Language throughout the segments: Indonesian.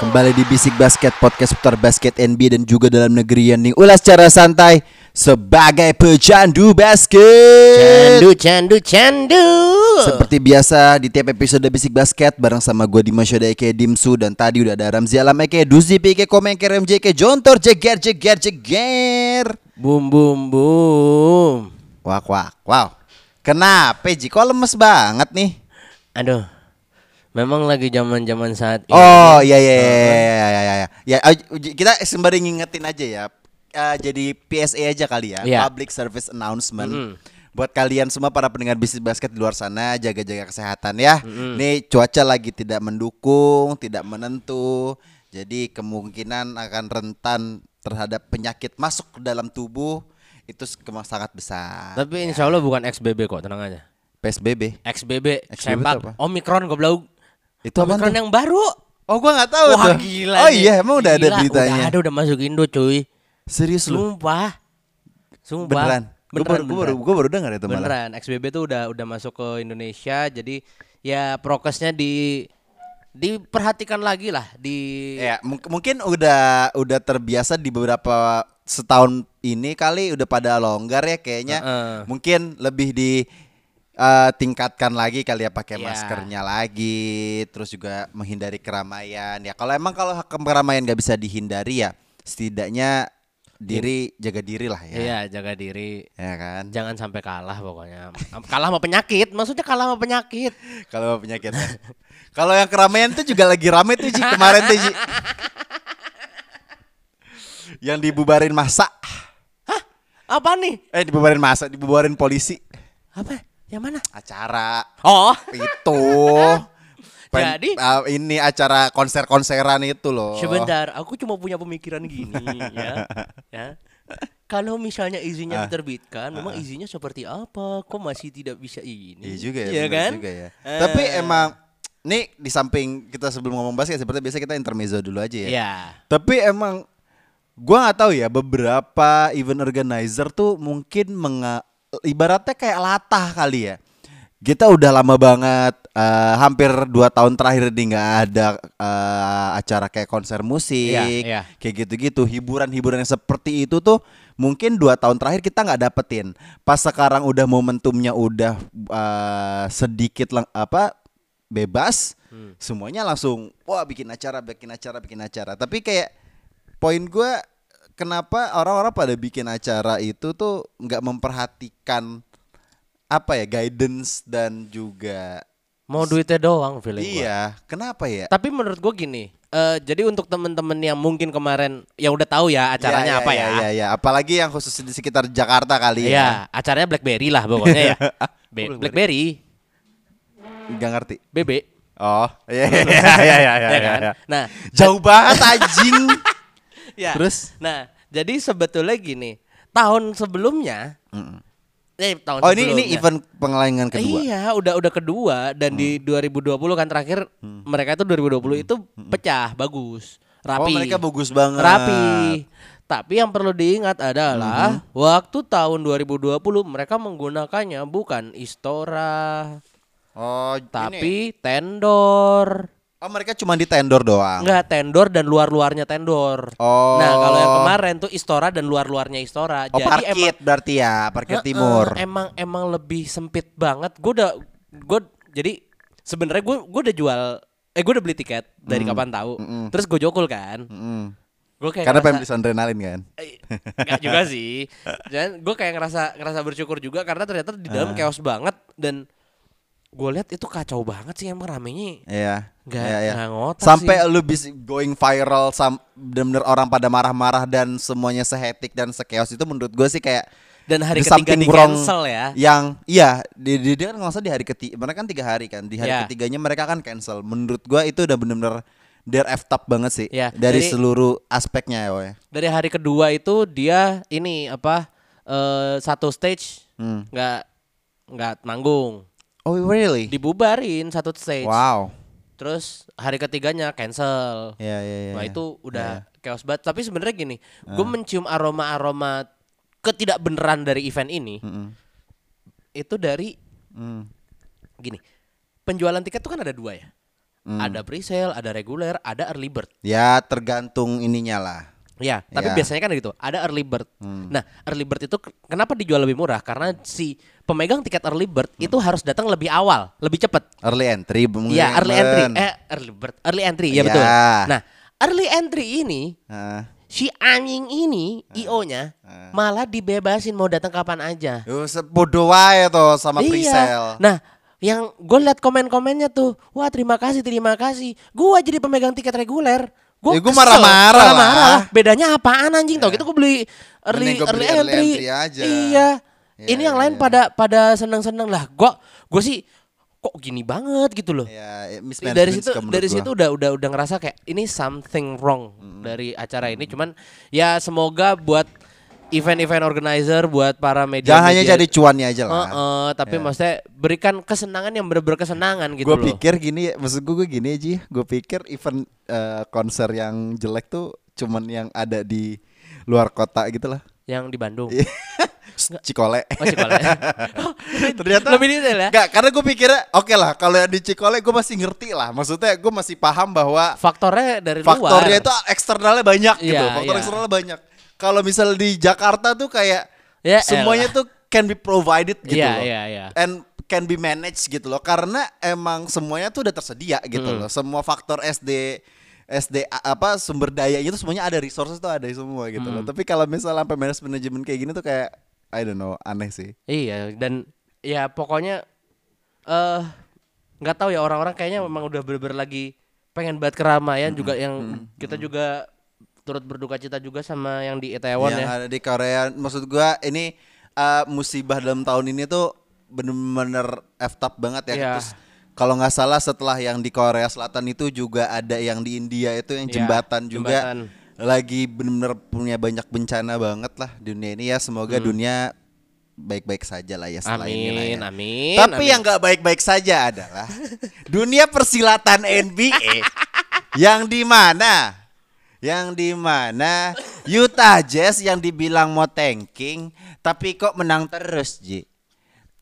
Kembali di Bisik Basket Podcast seputar basket NBA dan juga dalam negeri yang ulas secara santai sebagai pecandu basket. Candu, candu, candu. Seperti biasa di tiap episode Bisik Basket bareng sama gue Dimas Yoda Eke Dimsu dan tadi udah ada Ramzi Alam Eke Duzi Eke Komeng Kerem JK Jontor Jeger Jeger Jeger. Boom, boom, boom. Wak wak wow. Kenapa Ji? Kok lemes banget nih? Aduh, memang lagi zaman zaman saat ini. Oh iya iya iya iya iya iya iya. Ya eh, kita sembari ngingetin aja ya. Eh, jadi PSA aja kali ya, Iya. Public Service Announcement. Buat kalian semua para pendengar bisnis basket di luar sana jaga-jaga kesehatan ya. Nih cuaca lagi tidak mendukung, tidak menentu. Jadi kemungkinan akan rentan terhadap penyakit masuk ke dalam tubuh itu sangat besar. Tapi insya Allah bukan XBB kok, tenang aja. PSBB. XBB, XBB sempak? Omikron goblok. Itu apa Omikron yang baru. Oh gua nggak tahu Wah tuh. gila Oh nih. iya emang udah ada beritanya. Udah ada udah masuk Indo cuy. Serius lu? Sumpah. Sumpah. Beneran? Gue baru, Beneran, gua baru, beneran. gua baru dengar itu malah. Beneran, XBB tuh udah udah masuk ke Indonesia. Jadi ya prokesnya di diperhatikan lagi lah di Ya, mung- mungkin udah udah terbiasa di beberapa setahun ini kali udah pada longgar ya kayaknya. Heeh. Mungkin lebih di eh, tingkatkan lagi kali ya pakai Ya. maskernya lagi, terus juga menghindari keramaian. Ya kalau emang kalau keramaian nggak bisa dihindari ya, setidaknya diri jaga diri lah ya. Iya, jaga diri. Ya kan? Jangan sampai kalah pokoknya. kalah sama penyakit, maksudnya kalah sama penyakit. Kalau penyakit. ya. kalau yang keramaian tuh juga lagi rame tuh Ji kemarin tuh Ji. yang dibubarin masa. Apa nih? Eh dibubarin masa, dibubarin polisi. Apa? Yang mana? Acara Oh, itu. Pen- Jadi? ah, ini acara konser-konseran itu loh. sebentar, aku cuma punya pemikiran gini ya. Ya. Kalau misalnya izinnya Ah. diterbitkan, memang izinnya seperti apa? Kok masih tidak bisa ini? Iya juga ya, Iya kan? juga ya. Eh. Tapi emang nih di samping kita sebelum ngomong basket seperti biasa kita intermezzo dulu aja ya. Iya. Tapi emang gua nggak tahu ya beberapa event organizer tuh mungkin menga ibaratnya kayak latah kali ya. Kita udah lama banget eh, hampir dua tahun terakhir nih nggak ada eh, acara kayak konser musik, Iya, iya. kayak gitu-gitu hiburan-hiburan yang seperti itu tuh mungkin dua tahun terakhir kita nggak dapetin. Pas sekarang udah momentumnya udah eh, sedikit lang- apa bebas, Hmm. semuanya langsung wah bikin acara, bikin acara, bikin acara. Tapi kayak poin gue kenapa orang-orang pada bikin acara itu tuh nggak memperhatikan apa ya guidance dan juga Mau duitnya doang feeling gua. iya kenapa ya Tapi menurut gue gini, eh, jadi untuk temen-temen yang mungkin kemarin yang udah tahu ya acaranya Iya, apa iya, ya? iya, iya. apalagi yang khusus di sekitar Jakarta kali Iya, ya acaranya BlackBerry lah pokoknya ya. Be- BlackBerry, nggak ngerti BB, oh iya iya iya iya iya, ya iya, kan? iya. Nah, jauh banget anjing ya. Terus? Nah, jadi sebetulnya gini, tahun sebelumnya, eh tahun oh ini ini event pengelayangan kedua. Iya, udah udah kedua dan di 2020 kan terakhir mereka itu 2020 itu pecah, bagus, rapi. oh mereka bagus banget Rapi. Tapi yang perlu diingat adalah Hmm. waktu tahun 2020 mereka menggunakannya bukan Istora, oh ini. tapi tendor. Oh mereka cuma di tendor doang Enggak, tendor dan luar-luarnya tendor. Oh. Nah, kalau yang kemarin tuh Istora dan luar-luarnya Istora. oh parkit berarti ya parkit Heeh, timur Emang emang lebih sempit banget. Gue udah gue jadi sebenarnya gue gue udah jual eh gue udah beli tiket dari kapan tahu. Terus gue jokul kan. Mm. Gue kayak karena pengen ngerasa- beli adrenalin kan Eh, Nggak juga sih. Dan gue kayak ngerasa ngerasa bersyukur juga karena ternyata di dalam Ah. chaos banget dan gue lihat itu kacau banget sih emang ramenya. Iya. Iya. nggak ngotak Sampai sih. lu bisa going viral sam bener-bener orang pada marah-marah dan semuanya sehetik dan sekeos itu menurut gue sih kayak Dan hari ketiga di cancel ya. Yang iya, di, di, dia kan nggak di hari ketiga, mereka kan tiga hari kan. Di hari Ya. ketiganya mereka kan cancel. Menurut gua itu udah bener-bener they're effed up banget sih Ya, dari, dari- seluruh aspeknya ya. woy. Dari hari kedua itu dia ini apa eh, satu stage Hmm. nggak nggak manggung, Oh really? dibubarin satu stage. Wow. Terus hari ketiganya cancel. Ya ya ya. Nah itu udah chaos banget. Tapi sebenarnya gini, gue mencium aroma-aroma ketidakbeneran dari event ini. Itu dari Hmm. gini, penjualan tiket tuh kan ada dua ya. Ada pre-sale, ada reguler, ada early bird. Ya tergantung ininya lah. Ya, tapi Ya. biasanya kan gitu. Ada early bird. Nah, early bird itu ke- kenapa dijual lebih murah? Karena si pemegang tiket early bird itu harus datang lebih awal, lebih cepat. Early entry. mungkin, Iya, early entry. Eh, early bird, early entry, ya Ya. betul. Nah, early entry ini Ah. si anjing ini IO-nya malah dibebasin mau datang kapan aja. Yo, sebodoh wae tuh sama Iya. presale. Nah, yang gue liat komen-komennya tuh, wah terima kasih, terima kasih. Gua jadi pemegang tiket reguler. Gue Ya, marah-marah lah. Bedanya apaan anjing? Tau gitu gue beli early, early, beli early entry. entry aja. Iya. Iya, Ini yang iya, lain iya. pada pada seneng-seneng lah. Gue gue sih kok gini banget gitu loh. Ya, dari situ dari gua. situ udah udah udah ngerasa kayak ini something wrong dari acara ini cuman ya semoga buat event-event organizer buat para media Jangan hanya jadi cuannya aja lah. Heeh, tapi maksudnya berikan kesenangan yang bener-bener kesenangan gitu gue loh. pikir gini, maksud gue gini aja. Gue pikir event eh, konser yang jelek tuh cuman yang ada di luar kota gitu lah. yang di Bandung. Iya. Cikole. Oh, Cikole. Ternyata lebih detail ya. Enggak, karena gue pikirnya oke lah kalau yang di Cikole gue masih ngerti lah. Maksudnya gue masih paham bahwa Faktornya dari faktornya luar. itu eksternalnya banyak gitu. Iya, Faktor iya. eksternalnya banyak. Kalau misal di Jakarta tuh kayak Ya semuanya elah. tuh can be provided gitu Iya, loh. iya, iya. And can be managed gitu loh. Karena emang semuanya tuh udah tersedia gitu loh. Semua faktor SD SD apa sumber dayanya itu semuanya ada resources tuh ada semua gitu loh. Tapi kalau misal sampai manajemen kayak gini tuh kayak I don't know, aneh sih. Iya, dan ya pokoknya eh nggak tahu ya orang-orang kayaknya memang udah bener-bener lagi pengen banget keramaian juga yang kita juga turut berduka cita juga sama yang di Itaewon yang ya. ada di Korea maksud gua ini uh, musibah dalam tahun ini tuh bener-bener up banget ya Iya. terus kalau nggak salah setelah yang di Korea Selatan itu juga ada yang di India itu yang Iya, jembatan juga jembatan. lagi bener-bener punya banyak bencana banget lah dunia ini ya semoga dunia baik-baik saja lah ya setelah ini lah ya. Hmm. Amin, amin. Tapi amin. yang nggak baik-baik saja adalah dunia persilatan NBA yang di mana? Yang di mana Utah Jazz yang dibilang mau tanking tapi kok menang terus, Ji.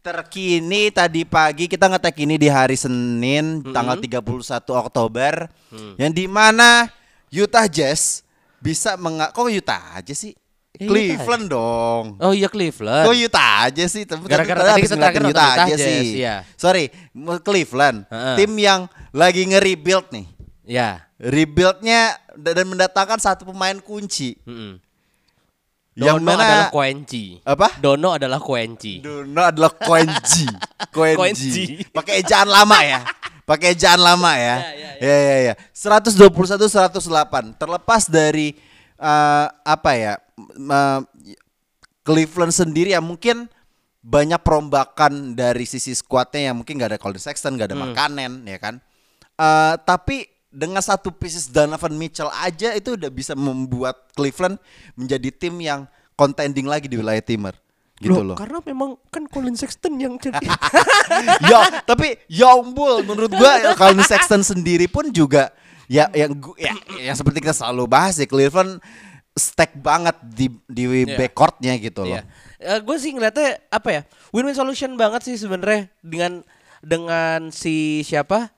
Terkini tadi pagi kita ngetek ini di hari Senin tanggal 31 Oktober yang di mana Utah Jazz bisa menga kok Utah aja sih? Ya, Cleveland dong. Oh iya Cleveland. Kok Utah aja sih? Gara-gara tadi kita Utah nonton aja Utah sih. Iya. Sorry, Cleveland, Heeh. tim yang lagi nge-rebuild nih. Ya. Rebuildnya da- dan mendatangkan satu pemain kunci. Mm-mm. Yang Dono mana adalah Koenji. apa? Dono adalah Koenji. Dono adalah Koenji. Koenji. Koenji. Pakai ejaan lama ya. Pakai ejaan lama ya. Ya, Ya ya ya. 121 108. Terlepas dari eh, apa ya? eh, Cleveland sendiri ya mungkin banyak perombakan dari sisi skuadnya yang mungkin nggak ada Colin Sexton, nggak ada Markkanen ya kan. Eh, tapi dengan satu pieces Donovan Mitchell aja itu udah bisa membuat Cleveland menjadi tim yang contending lagi di wilayah timur gitu loh. Karena memang kan Colin Sexton yang jadi ya, tapi ya ampun menurut gua Colin Sexton sendiri pun juga ya yang ya, yang seperti kita selalu bahas ya Cleveland stack banget di di Iya. backcourtnya gitu loh. Iya. gue sih ngeliatnya apa ya win-win solution banget sih sebenarnya dengan dengan si siapa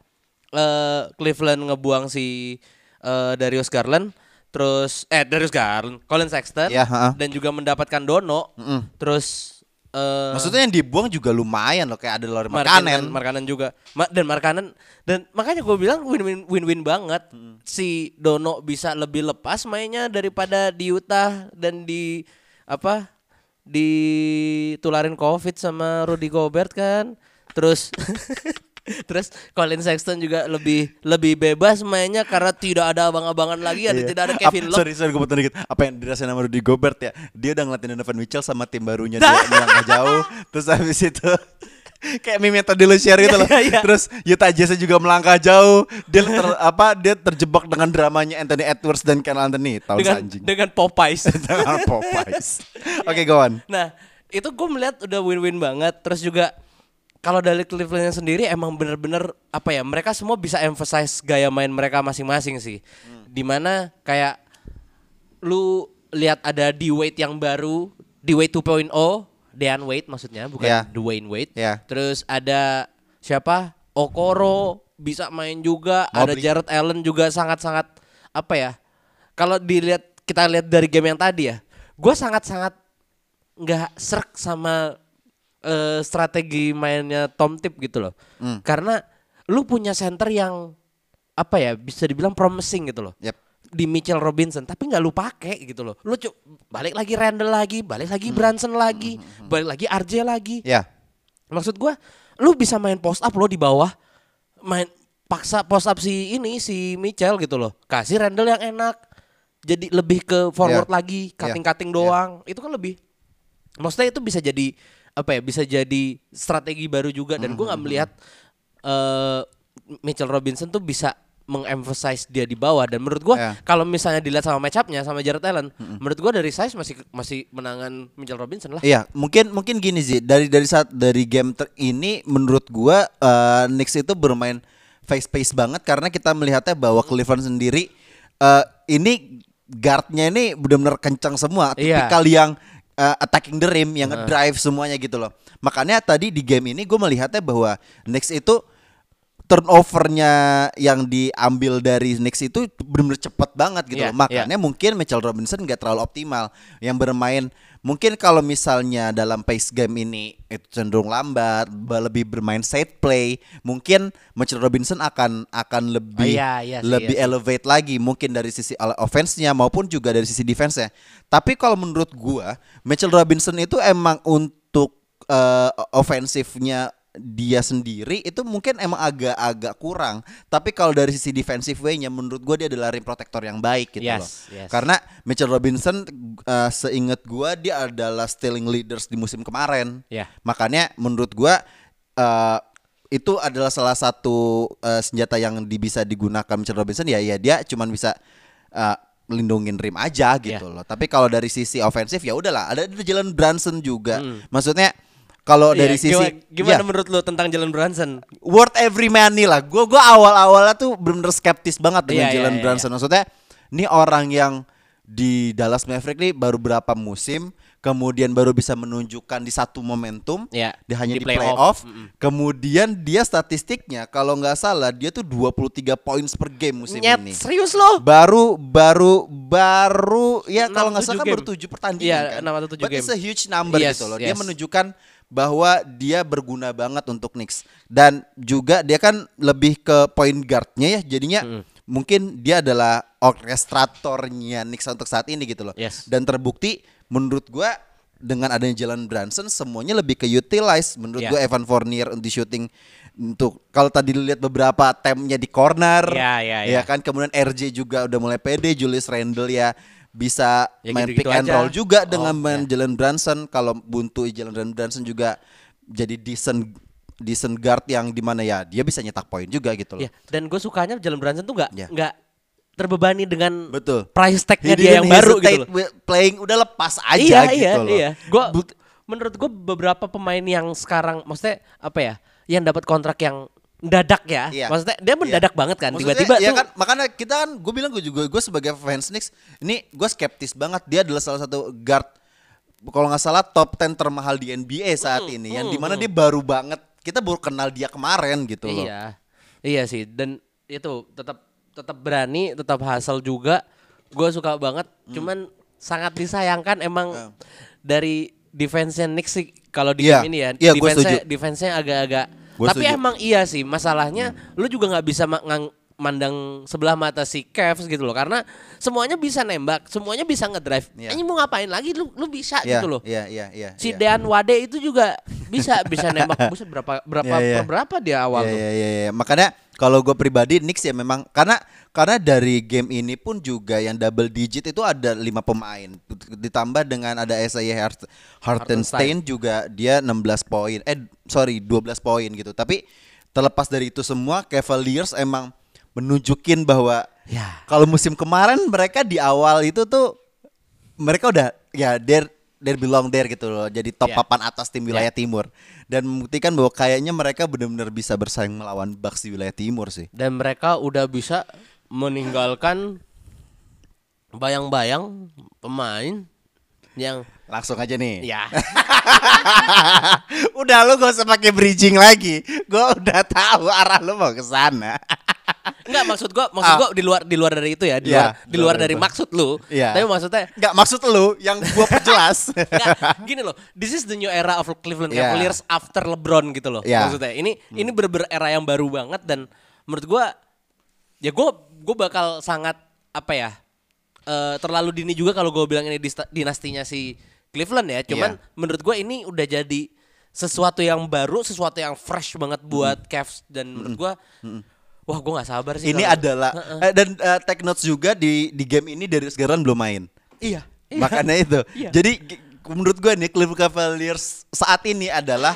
eh Cleveland ngebuang si eh, Darius Garland terus eh Darius Garland Colin Sexton Iya, heeh. dan juga mendapatkan Dono terus eh Maksudnya yang dibuang juga lumayan loh kayak ada Lauri Markanen. Markanen juga. Ma- dan Markanen dan makanya gue bilang win-win win-win banget. Si Dono bisa lebih lepas mainnya daripada di Utah dan di apa? ditularin Covid sama Rudy Gobert kan. Terus Terus Colin Sexton juga lebih lebih bebas mainnya karena tidak ada abang-abangan lagi, Iya. tidak ada Kevin Love. Sorry, sorry gue potong dikit. Apa yang dirasain sama Rudy Gobert ya? Dia udah ngeliatin Donovan Mitchell sama tim barunya dia melangkah jauh. Terus habis itu kayak meme yang tadi lu share gitu loh. Iya, iya. Terus Utah Jazz juga melangkah jauh. Dia ter, apa dia terjebak dengan dramanya Anthony Edwards dan Ken Anthony tahun dengan anjing. dengan Popeyes. Dengan Popeyes. Oke, go on. Nah, itu gue melihat udah win-win banget. Terus juga kalau dari Clevelandnya sendiri emang bener-bener apa ya? Mereka semua bisa emphasize gaya main mereka masing-masing sih. Di mana kayak lu lihat ada D Wade yang baru, D Wade 2.0, Dean Wade maksudnya, bukan Ya. Dwayne Wade. Ya. Terus ada siapa? Okoro bisa main juga, ada Mobley. Jared Allen juga sangat-sangat apa ya? Kalau dilihat kita lihat dari game yang tadi ya, gue sangat-sangat nggak serk sama eh, strategi mainnya Tom Tip gitu loh. Hmm. Karena lu punya center yang apa ya bisa dibilang promising gitu loh. Yep. Di Mitchell Robinson tapi nggak lu pakai gitu loh. Lu cu- balik lagi Randall lagi, balik Hmm. lagi Branson lagi, balik lagi RJ lagi. Ya. Maksud gua lu bisa main post up lo di bawah. Main paksa post up si ini si Mitchell gitu loh. Kasih Randall yang enak. Jadi lebih ke forward Ya. lagi, Ya. cutting-cutting doang. Itu kan lebih maksudnya itu bisa jadi apa ya? Bisa jadi strategi baru juga dan Hmm, nggak melihat eh Mitchell Robinson tuh bisa mengemphasize dia di bawah dan menurut gua Ya. kalau misalnya dilihat sama match up-nya sama Jared Allen, menurut gua dari size masih masih menangan Mitchell Robinson lah. Iya, mungkin mungkin gini sih dari dari saat dari game ter- ini menurut gua eh, Knicks itu bermain face pace banget karena kita melihatnya bahwa Cleveland sendiri eh, ini guardnya ini benar-benar kencang semua, Iya. tipikal yang eh, attacking the rim, yang drive semuanya gitu loh. Makanya tadi di game ini gue melihatnya bahwa Knicks itu turnovernya yang diambil dari Knicks itu benar-benar cepat banget gitu Iya, loh. Makanya mungkin Mitchell Robinson nggak terlalu optimal yang bermain mungkin kalau misalnya dalam pace game ini itu cenderung lambat ba- lebih bermain set play mungkin Mitchell Robinson akan akan lebih iya, iya sih, lebih iya sih. elevate lagi mungkin dari sisi offense-nya maupun juga dari sisi defense-nya tapi kalau menurut gua Mitchell Robinson itu emang untuk eh, ofensifnya dia sendiri itu mungkin emang agak-agak kurang. Tapi kalau dari sisi defensive way-nya menurut gue dia adalah rim protector yang baik gitu Yes, loh. yes. Karena Mitchell Robinson uh, seingat gua dia adalah stealing leaders di musim kemarin. Ya. Makanya menurut gua uh, itu adalah salah satu uh, senjata yang di- bisa digunakan Mitchell Robinson ya ya dia cuman bisa uh, melindungin rim aja gitu Ya. loh. Tapi kalau dari sisi ofensif ya udahlah ada Jalen Brunson juga. Maksudnya kalau dari Hmm. Iya, sisi gimana, gimana ya, menurut lu tentang Jalen Brunson? worth every money lah. Gue gua awal-awalnya tuh bener-bener skeptis banget dengan Iya, iya, Jalen iya, Brunson. Maksudnya ini orang yang di Dallas Maverick nih baru berapa musim, kemudian baru bisa menunjukkan di satu momentum, Iya, dia hanya di di, playoff. playoff. Kemudian dia statistiknya kalau nggak salah dia tuh 23 points per game musim Nyet, ini. serius lo? Baru baru baru ya kalau nggak salah kan game. baru tujuh pertandingan Iya, kan. enam atau tujuh But it's game. a huge number Yes, gitu loh. Dia yes. menunjukkan bahwa dia berguna banget untuk Knicks dan juga dia kan lebih ke point guardnya ya jadinya mungkin dia adalah orkestratornya Knicks untuk saat ini gitu loh Yes. dan terbukti menurut gua dengan adanya Jalen Brunson semuanya lebih ke utilize menurut Ya. gua Evan Fournier di shooting untuk kalau tadi lihat beberapa temnya di corner Ya, ya, ya ya. kan kemudian RJ juga udah mulai pede Julius Randle ya bisa Ya main gitu-gitu pick and aja. roll juga dengan Oh, main ya. Jalen Brunson kalau buntu Jalen Brunson juga jadi decent decent guard yang di mana ya dia bisa nyetak poin juga gitu loh. Ya, dan gue sukanya Jalen Brunson tuh nggak Ya. nggak terbebani dengan Betul. price tag-nya dia yang baru gitu loh. playing udah lepas aja iya, gitu iya, loh. Iya, Gua But- menurut gue beberapa pemain yang sekarang maksudnya apa ya? Yang dapat kontrak yang mendadak ya. Iya. Maksudnya dia mendadak Iya. banget kan. Tiba-tiba ya tuh kan makanya kita kan gue bilang gue juga gue sebagai fans Knicks ini gue skeptis banget dia adalah salah satu guard kalau nggak salah top 10 termahal di NBA saat Hmm, ini yang di mana dia baru banget kita baru kenal dia kemarin gitu loh. Iya. Iya sih dan itu tetap tetap berani, tetap hasil juga. Gue suka banget. Hmm. Cuman sangat disayangkan emang dari defense-nya Knicks sih kalau di Iya. game ini ya. Iya, gua defense-nya defense-nya agak-agak Gua Tapi setuju. emang iya sih masalahnya lu juga nggak bisa ngang- mandang sebelah mata si Cavs gitu loh karena semuanya bisa nembak, semuanya bisa ngedrive. Iya. Ini mau ngapain lagi lu lu bisa Iya, gitu loh. Iya, iya, iya. Si iya. Dean Wade itu juga bisa bisa nembak bisa berapa berapa Iya, iya. per berapa dia awal Iya, tuh. iya, iya, iya. Makanya kalau gue pribadi Knicks ya memang karena karena dari game ini pun juga yang double digit itu ada lima pemain ditambah dengan ada Isaiah Hart Hartenstein juga dia 16 poin eh sorry 12 poin gitu. Tapi terlepas dari itu semua Cavaliers emang menunjukin bahwa Ya. kalau musim kemarin mereka di awal itu tuh mereka udah ya there there belong there gitu loh. Jadi top Ya. papan atas tim wilayah timur. Dan membuktikan bahwa kayaknya mereka benar-benar bisa bersaing melawan Bucks di wilayah timur sih. Dan mereka udah bisa meninggalkan bayang-bayang pemain yang langsung aja nih ya udah lu gak usah pakai bridging lagi gua udah tahu arah lu mau ke sana Enggak maksud gua maksud Ah. gua di luar di luar dari itu ya, di Iya, luar luar di luar dari itu. maksud lu. Iya. Tapi maksudnya nggak maksud lu yang gua perjelas gini loh, this is the new era of Cleveland Yeah. Cavaliers after LeBron gitu loh. Yeah. Maksudnya ini ini bener-bener era yang baru banget dan menurut gua ya gua gua bakal sangat apa ya? eh, terlalu dini juga kalau gua bilang ini dinastinya si Cleveland ya. Cuman Yeah. menurut gua ini udah jadi sesuatu yang baru, sesuatu yang fresh banget buat Cavs dan menurut gua wah gua nggak sabar sih. ini kalau- adalah eh, dan eh, take notes juga di di game ini dari sekarang belum main Iya. Makanya itu. Iya. Jadi menurut gue nih Cleveland Cavaliers saat ini adalah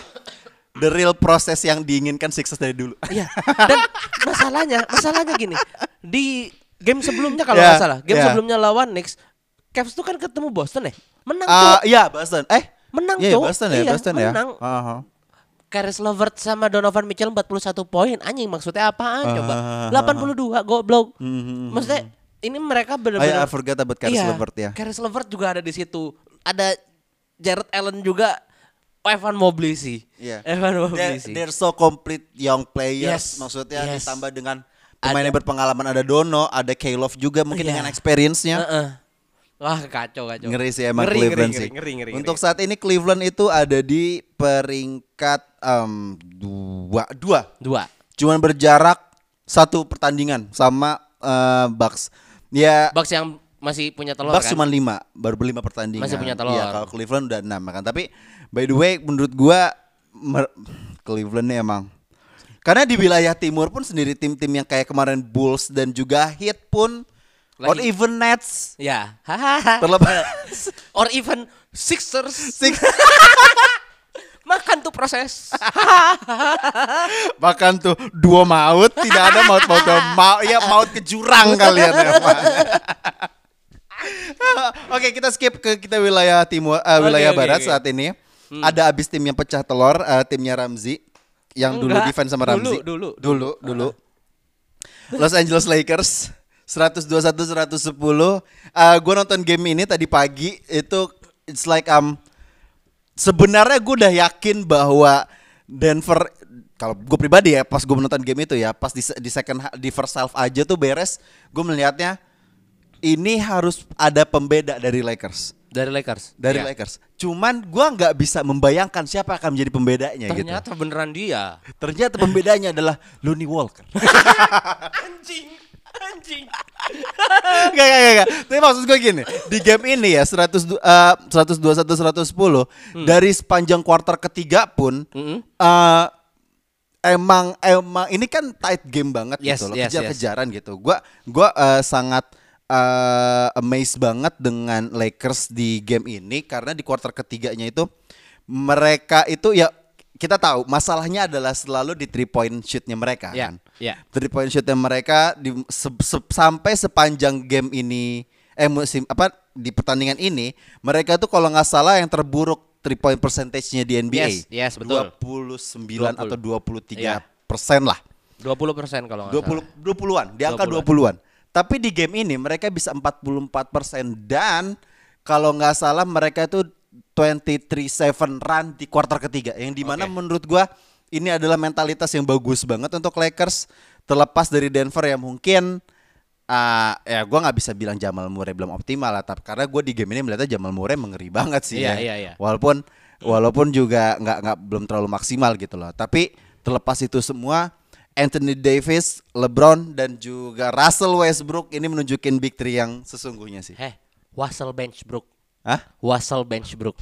the real proses yang diinginkan Sixers dari dulu. Iya. Dan masalahnya, masalahnya gini. Di game sebelumnya kalau Ya, nggak salah, game ya. sebelumnya lawan Knicks, Cavs tuh kan ketemu Boston ya. Menang Ah, tuh. iya Boston. Eh, Menang, iya, Cok. Boston ya, Iya, Boston ya. menang. Aha. Karis Levert sama Donovan Mitchell 41 poin. Anjing maksudnya apaan coba? Ah. 82 goblok. Mhm. Maksudnya ini mereka Oh benar-benar ya, I forgot about Caris Iya, Levert ya. Karis Levert juga ada di situ. Ada Jared Allen juga. Evan Mobley sih. Iya. Evan They're, Mobley sih. they're so complete young players. Yes, Maksudnya yes. ditambah dengan pemain Ada- yang berpengalaman ada Dono, ada K-Love juga mungkin Iya. dengan experience-nya. Heeh. Wah kacau kacau. Ngeri sih emang Ngeri, Cleveland ngeri, sih. Ngeri, ngeri, ngeri. Untuk saat ini Cleveland itu ada di peringkat em, dua, dua. dua. Cuman berjarak satu pertandingan sama eh, Bucks. Ya Bucks yang masih punya telur Bucks kan? cuma lima, baru lima pertandingan. Masih punya telur. Iya, kalau Cleveland udah enam kan. Tapi by the way, menurut gua Cleveland nih emang karena di wilayah timur pun sendiri tim-tim yang kayak kemarin Bulls dan juga Heat pun or Lagi. even Nets Ya. Terlepas Or even Sixers. Six- Makan tuh proses. bahkan tuh dua maut tidak ada maut maut mau ya maut ke jurang kalian emang. Oke kita skip ke kita wilayah timur eh, wilayah oke, barat oke. saat ini ada abis tim yang pecah telur eh, timnya Ramzi yang dulu Enggak, defense sama dulu, Ramzi dulu, dulu dulu Los Angeles Lakers 121 110 uh, gue nonton game ini tadi pagi itu it's like um sebenarnya gue udah yakin bahwa Denver kalau gue pribadi ya pas gue menonton game itu ya pas di, di second di first half aja tuh beres gue melihatnya ini harus ada pembeda dari Lakers Dari Lakers. dari Ya. Lakers cuman gue nggak bisa membayangkan siapa akan menjadi pembedanya gitu Ternyata beneran dia. ternyata pembedanya adalah Looney Walker Anjing. Anjing. Gak, gak, gak, gak. Tapi maksud gue gini, di game ini ya 100 du- eh, 121 110 Hmm. dari sepanjang kuarter ketiga pun Mm-mm. eh, emang emang ini kan tight game banget Yes, gitu loh, yes, kejar-kejaran gitu. Gua gua eh, sangat eh, amazed banget dengan Lakers di game ini karena di kuarter ketiganya itu mereka itu ya kita tahu masalahnya adalah selalu di three point shootnya mereka Ya, kan ya. three point shootnya mereka di se- se- sampai sepanjang game ini eh musim apa di pertandingan ini mereka tuh kalau nggak salah yang terburuk three point percentage-nya di NBA Yes, yes, betul. 29 20. atau 23 Iya. persen lah 20% kalau nggak 20 salah. 20-an di angka 20-an. 20-an tapi di game ini mereka bisa 44 persen dan kalau nggak salah mereka itu 23-7 run di kuarter ketiga yang di mana Oke. menurut gua ini adalah mentalitas yang bagus banget untuk Lakers terlepas dari Denver yang mungkin ah, ya gua nggak bisa bilang Jamal Murray belum optimal lah tapi karena gue di game ini melihatnya Jamal Murray mengeri banget sih Iya, ya. iya, iya. walaupun walaupun juga nggak nggak belum terlalu maksimal gitu loh tapi terlepas itu semua Anthony Davis, LeBron dan juga Russell Westbrook ini menunjukin big three yang sesungguhnya sih. Eh, Wassel Benchbrook. Hah? Wassel Benchbrook.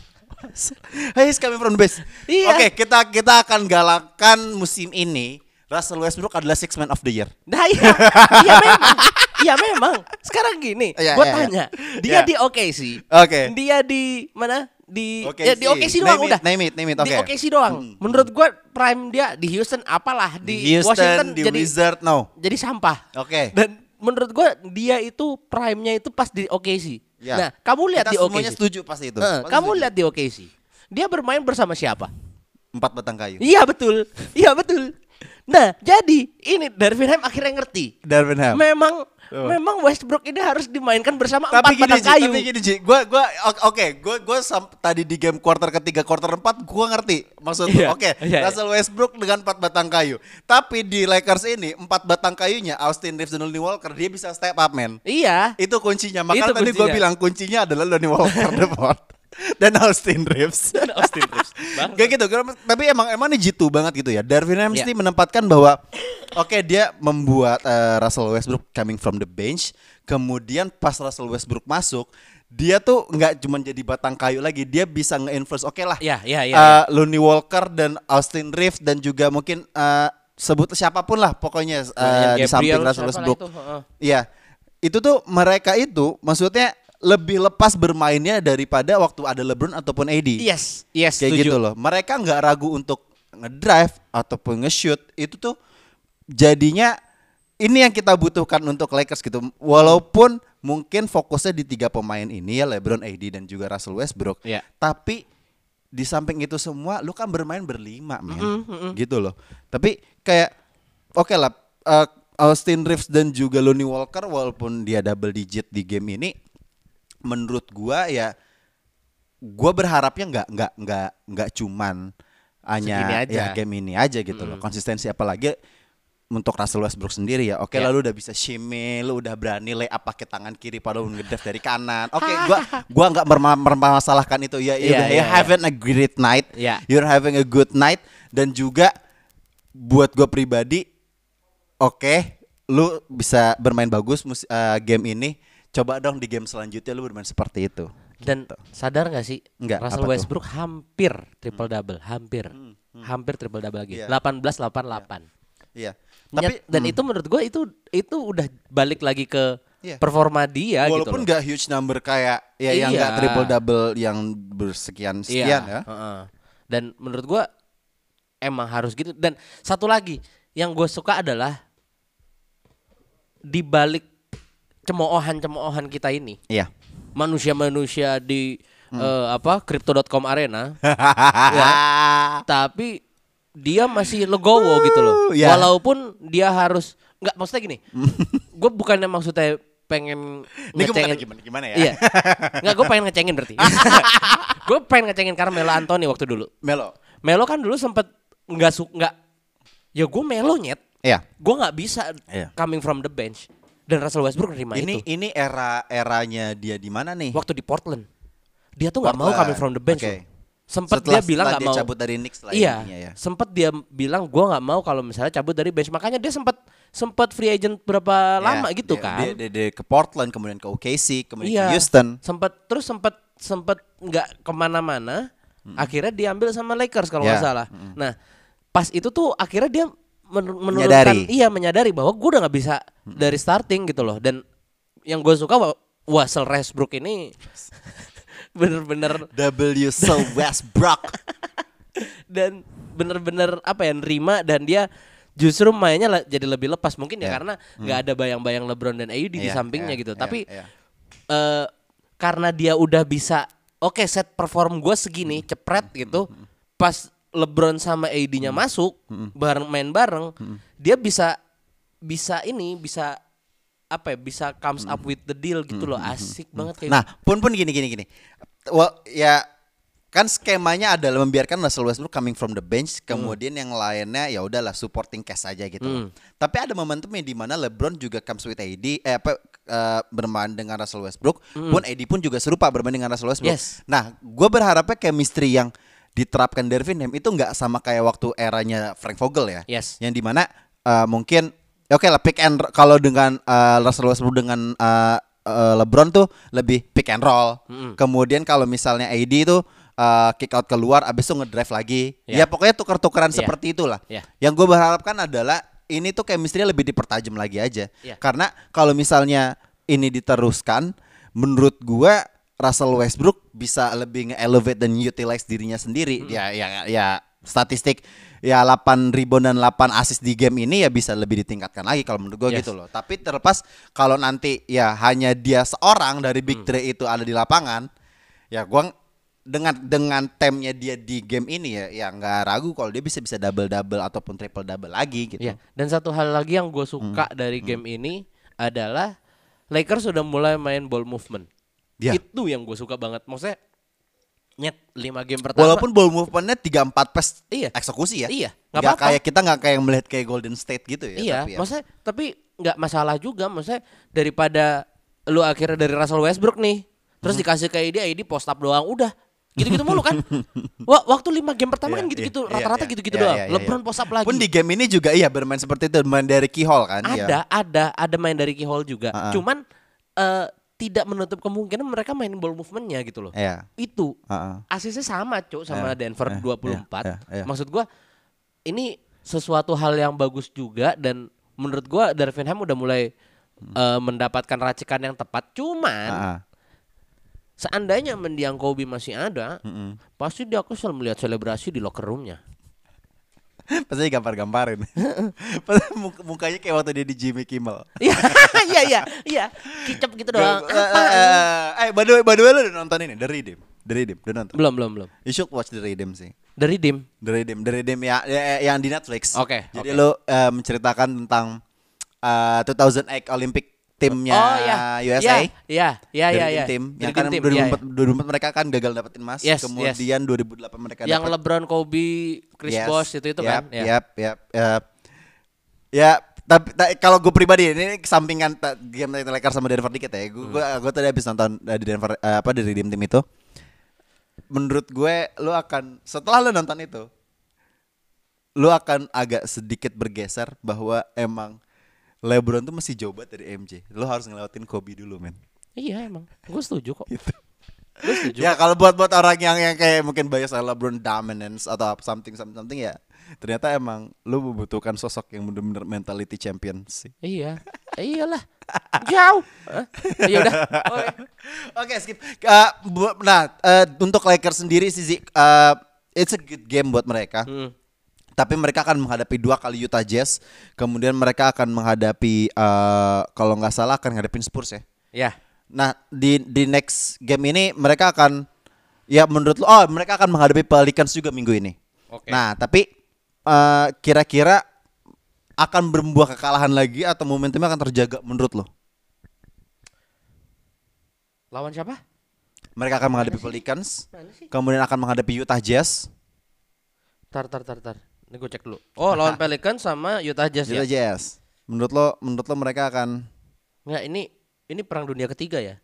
He's coming from the bench. Iya. Oke, kita kita akan galakan musim ini. Russell Westbrook adalah six man of the year. Nah iya, iya memang, iya memang. Sekarang gini, Iya, gue iya, tanya, iya. dia Iya. di OKC, Oke. dia di mana? Di OKC. ya, di OKC doang Name it, udah. name it, name it, Di oke. OKC doang. Menurut gue prime dia di Houston apalah di, Di Houston, Washington di jadi Wizard, no. jadi sampah. Oke. Dan menurut gue dia itu prime-nya itu pas di OKC. Ya. Nah, kamu lihat Kita di semuanya OKC. setuju pasti itu. Eh, Pasti kamu setuju. lihat di OKC. Dia bermain bersama siapa? empat batang kayu. Iya betul. Iya betul. Nah, jadi ini Darvin Ham akhirnya ngerti. Darvin Ham. Memang. Memang Westbrook ini harus dimainkan bersama tapi empat gini batang kayu. tapi gini Ji, gua gua o- oke, gua gua sam- tadi di game quarter ketiga, quarter empat gua ngerti maksud. Iya, Oke, iya, iya. Russell Westbrook dengan empat batang kayu. Tapi di Lakers ini empat batang kayunya Austin Reeves dan Lonnie Walker dia bisa step up man. Iya. Itu kuncinya. Makanya tadi gua kuncinya. bilang kuncinya adalah Lonnie Walker the dan Austin Reeves. Austin Reeves. Kayak gitu, tapi emang emang ini jitu banget gitu ya. Darvin Ham Iya. mesti menempatkan bahwa oke dia membuat eh, Russell Westbrook coming from the bench, kemudian pas Russell Westbrook masuk, dia tuh nggak cuma jadi batang kayu lagi, dia bisa nge-influence. Oke lah, Iya, iya, iya, eh, iya. Lonnie Walker dan Austin Reeves dan juga mungkin eh, sebut siapa pun lah pokoknya Ryan di samping Russell Westbrook. itu, heeh. Iya, itu tuh mereka itu maksudnya lebih lepas bermainnya daripada waktu ada LeBron ataupun AD Yes, yes, kayak setuju. gitu loh. Mereka nggak ragu untuk ngedrive ataupun nge-shoot itu tuh jadinya ini yang kita butuhkan untuk Lakers gitu. Walaupun mungkin fokusnya di tiga pemain ini ya LeBron, AD dan juga Russell Westbrook. Iya. Tapi di samping itu semua lu kan bermain berlima, men. Gitu loh. Tapi kayak oke lah eh, Austin Reeves dan juga Lonnie Walker walaupun dia double digit di game ini menurut gua ya gua berharapnya nggak nggak nggak nggak cuman hanya aja. ya game ini aja gitu loh. Konsistensi apalagi untuk Russell Westbrook sendiri ya. Oke Ya. lalu udah bisa shimmy lu udah berani lay up pakai tangan kiri padahal ngedrive dari kanan. Oke gua gua nggak mempermasalahkan itu. Ya Iya, udah iya, you having a great night. Iya. you're having a good night. Dan juga buat gua pribadi oke lu bisa bermain bagus mus- eh, game ini coba dong di game selanjutnya lu bermain seperti itu Dan sadar gak sih Nggak, Russell apa tuh? Westbrook hampir triple double, hampir. Hampir triple double lagi. Iya. 18 88. iya Tapi tapi dan hmm, itu menurut gue itu itu udah balik lagi ke Iya. performa dia gitu walaupun nggak huge number kayak ya yang Iya. nggak triple double yang bersekian sekian ya heeh. Dan menurut gua emang harus gitu. Dan satu lagi yang gue suka adalah di balik cemoohan-cemoohan kita ini, iya manusia-manusia di Hmm. eh, apa crypto.com arena, ya, tapi dia masih legowo gitu loh. ya. Walaupun dia harus nggak maksudnya gini. gue bukannya maksudnya pengen ini ngecengin- gimana gimana ya Iya. Enggak, gue pengen ngecengin berarti. gue pengen ngecengin Carmelo Anthony waktu dulu. Melo Melo kan dulu sempet nggak su nggak ya gue Melo nyet. iya Gue nggak bisa Iya. coming from the bench dan Russell Westbrook nerima ini itu. ini era eranya dia di mana nih Waktu di Portland. Dia tuh nggak mau coming from the bench. Loh. Sempet Setelah- dia bilang nggak mau. cabut dari Knicks lah Iya. intinya ya. Sempet dia bilang gue nggak mau kalau misalnya cabut dari bench. Makanya dia sempet sempet free agent berapa lama Ya, gitu dia- kan. dia, dia, dia ke Portland kemudian ke OKC kemudian Iya. ke Houston Sempet terus sempet sempet nggak ke mana-mana. Akhirnya diambil sama Lakers kalau nggak Ya, salah. Nah pas itu tuh akhirnya dia men- menurunkan Menyadari. iya menyadari bahwa gue udah nggak bisa dari starting gitu loh. Dan yang gue suka Russell Westbrook ini bener-bener W so Westbrook dan bener-bener apa ya nerima dan dia justru mainnya jadi lebih lepas mungkin ya Ya. karena nggak ada bayang-bayang LeBron dan AD di Iya, sampingnya iya, gitu iya, tapi iya. eh, karena dia udah bisa oke set perform gue segini cepret gitu pas LeBron sama AD-nya masuk bareng main bareng dia bisa bisa ini bisa apa ya bisa comes up with the deal gitu loh asik banget kayak Nah, pun pun gini gini gini. Well, ya kan skemanya adalah membiarkan Russell Westbrook coming from the bench, kemudian yang lainnya ya udahlah supporting cast aja gitu. loh. Tapi ada momentumnya di mana LeBron juga comes with AD, eh apa eh, bermain dengan Russell Westbrook, pun AD pun juga serupa bermain dengan Russell Westbrook. Yes. Nah, gue berharapnya chemistry yang diterapkan Dervin Ham itu nggak sama kayak waktu eranya Frank Vogel ya. Yes. Yang di mana eh, mungkin oke lah pick and kalau dengan eh, Russell Westbrook dengan eh, eh, LeBron tuh lebih pick and roll. Kemudian kalau misalnya AD itu eh, kick out keluar abis itu ngedrive lagi. Iya. Ya pokoknya tuker-tukeran Iya. seperti itulah. Iya. Yang gue berharapkan adalah ini tuh chemistry lebih dipertajam lagi aja. Iya. Karena kalau misalnya ini diteruskan, menurut gua Russell Westbrook bisa lebih nge-elevate dan utilize dirinya sendiri. Ya ya ya statistik ya 8 rebound dan 8 assist di game ini ya bisa lebih ditingkatkan lagi kalau menurut gua Yes. gitu loh. Tapi terlepas kalau nanti ya hanya dia seorang dari Big Three itu ada di lapangan, ya gua ng- dengan dengan temnya dia di game ini ya ya nggak ragu kalau dia bisa bisa double double ataupun triple double lagi gitu. Iya. Dan satu hal lagi yang gue suka Hmm. dari game ini adalah Lakers sudah mulai main ball movement. Iya. Itu yang gue suka banget. Maksudnya nyet 5 game pertama. Walaupun ball movementnya 3-4 pas Iya. eksekusi ya. Iya, nggak Nggak apa-apa. kayak kita nggak kayak melihat kayak Golden State gitu ya. iya, tapi ya. maksudnya tapi nggak masalah juga. Maksudnya daripada lu akhirnya dari Russell Westbrook nih, terus Hmm. dikasih ke ID, ID post up doang, udah gitu-gitu mulu kan. Wah, waktu 5 game pertama Iya, kan gitu-gitu, iya, rata-rata iya, gitu-gitu iya, doang. iya, iya, LeBron post up lagi. Pun di game ini juga iya bermain seperti itu, bermain dari keyhole kan. ada, ada, ada main dari key hole juga. Cuman eh, tidak menutup kemungkinan mereka main ball movementnya gitu loh. Iya. Itu Heeh. asisnya sama, Cuk, sama Iya, Denver iya, 24. iya, iya. Maksud gua ini sesuatu hal yang bagus juga dan menurut gua Darvin Ham udah mulai eh, mendapatkan racikan yang tepat. Cuman Heeh. seandainya mendiang Kobe masih ada, pasti dia kesel melihat selebrasi di locker roomnya. Pasti gambar-gambarin. Mukanya kayak waktu dia di Jimmy Kimmel. Iya, iya, iya, iya. Kicap gitu doang. Eh, eh, eh, eh, by the way, by the way lu udah nonton ini The Redeem. The Redeem, udah nonton. Belum, belum, belum. You should watch The Redeem sih. Dari dim. The Redeem, The Redeem ya, ya- yang di Netflix. Oke, Jadi oke. lu eh, menceritakan tentang eh, 2008 Olympic timnya oh ya, USA. Ya, ya, ya, Dari ya. tim, ya. tim. Dari Yang kan tim, ya, 2004, 2004 mereka kan gagal dapetin emas. Yes, Kemudian 2008 mereka Yang dapet LeBron, Kobe, Chris Yes. Bosh itu itu Yap, kan. Ya. Yap, yap, yap. Ya, tapi ta- kalau gue pribadi ini sampingan game Lakers sama Denver dikit ya. Gue Hmm. gue tadi habis nonton eh, di Denver eh, apa dari tim tim itu. Menurut gue lu akan setelah lu nonton itu lu akan agak sedikit bergeser bahwa emang LeBron tuh masih jauh banget dari MJ. Lu harus ngelewatin Kobe dulu, men. Iya emang, gue setuju kok. Gitu. Gue setuju. Ya kalau buat buat orang yang yang kayak mungkin bias LeBron dominance atau something something, something ya ternyata emang lu membutuhkan sosok yang bener-bener mentality champion sih. Iya, iyalah. Jauh. Ya udah. Oke. Skip. Uh, nah uh, untuk Lakers sendiri sih uh, it's a good game buat mereka. Hmm. Tapi mereka akan menghadapi dua kali Utah Jazz, kemudian mereka akan menghadapi uh, kalau nggak salah akan menghadapi Spurs ya. Ya. Nah di di next game ini mereka akan ya menurut lo oh mereka akan menghadapi Pelicans juga minggu ini. Oke. Nah tapi eh, kira-kira akan berbuah kekalahan lagi atau momentumnya akan terjaga menurut lo? Lawan siapa? Mereka akan menghadapi Pelicans, kemudian akan menghadapi Utah Jazz. Tar tar tar tar. Ini gue cek dulu. Oh, lawan Pelicans sama Utah Jazz Utah ya. Jazz. Menurut lo, menurut lo mereka akan Enggak, ini ini perang dunia ketiga ya.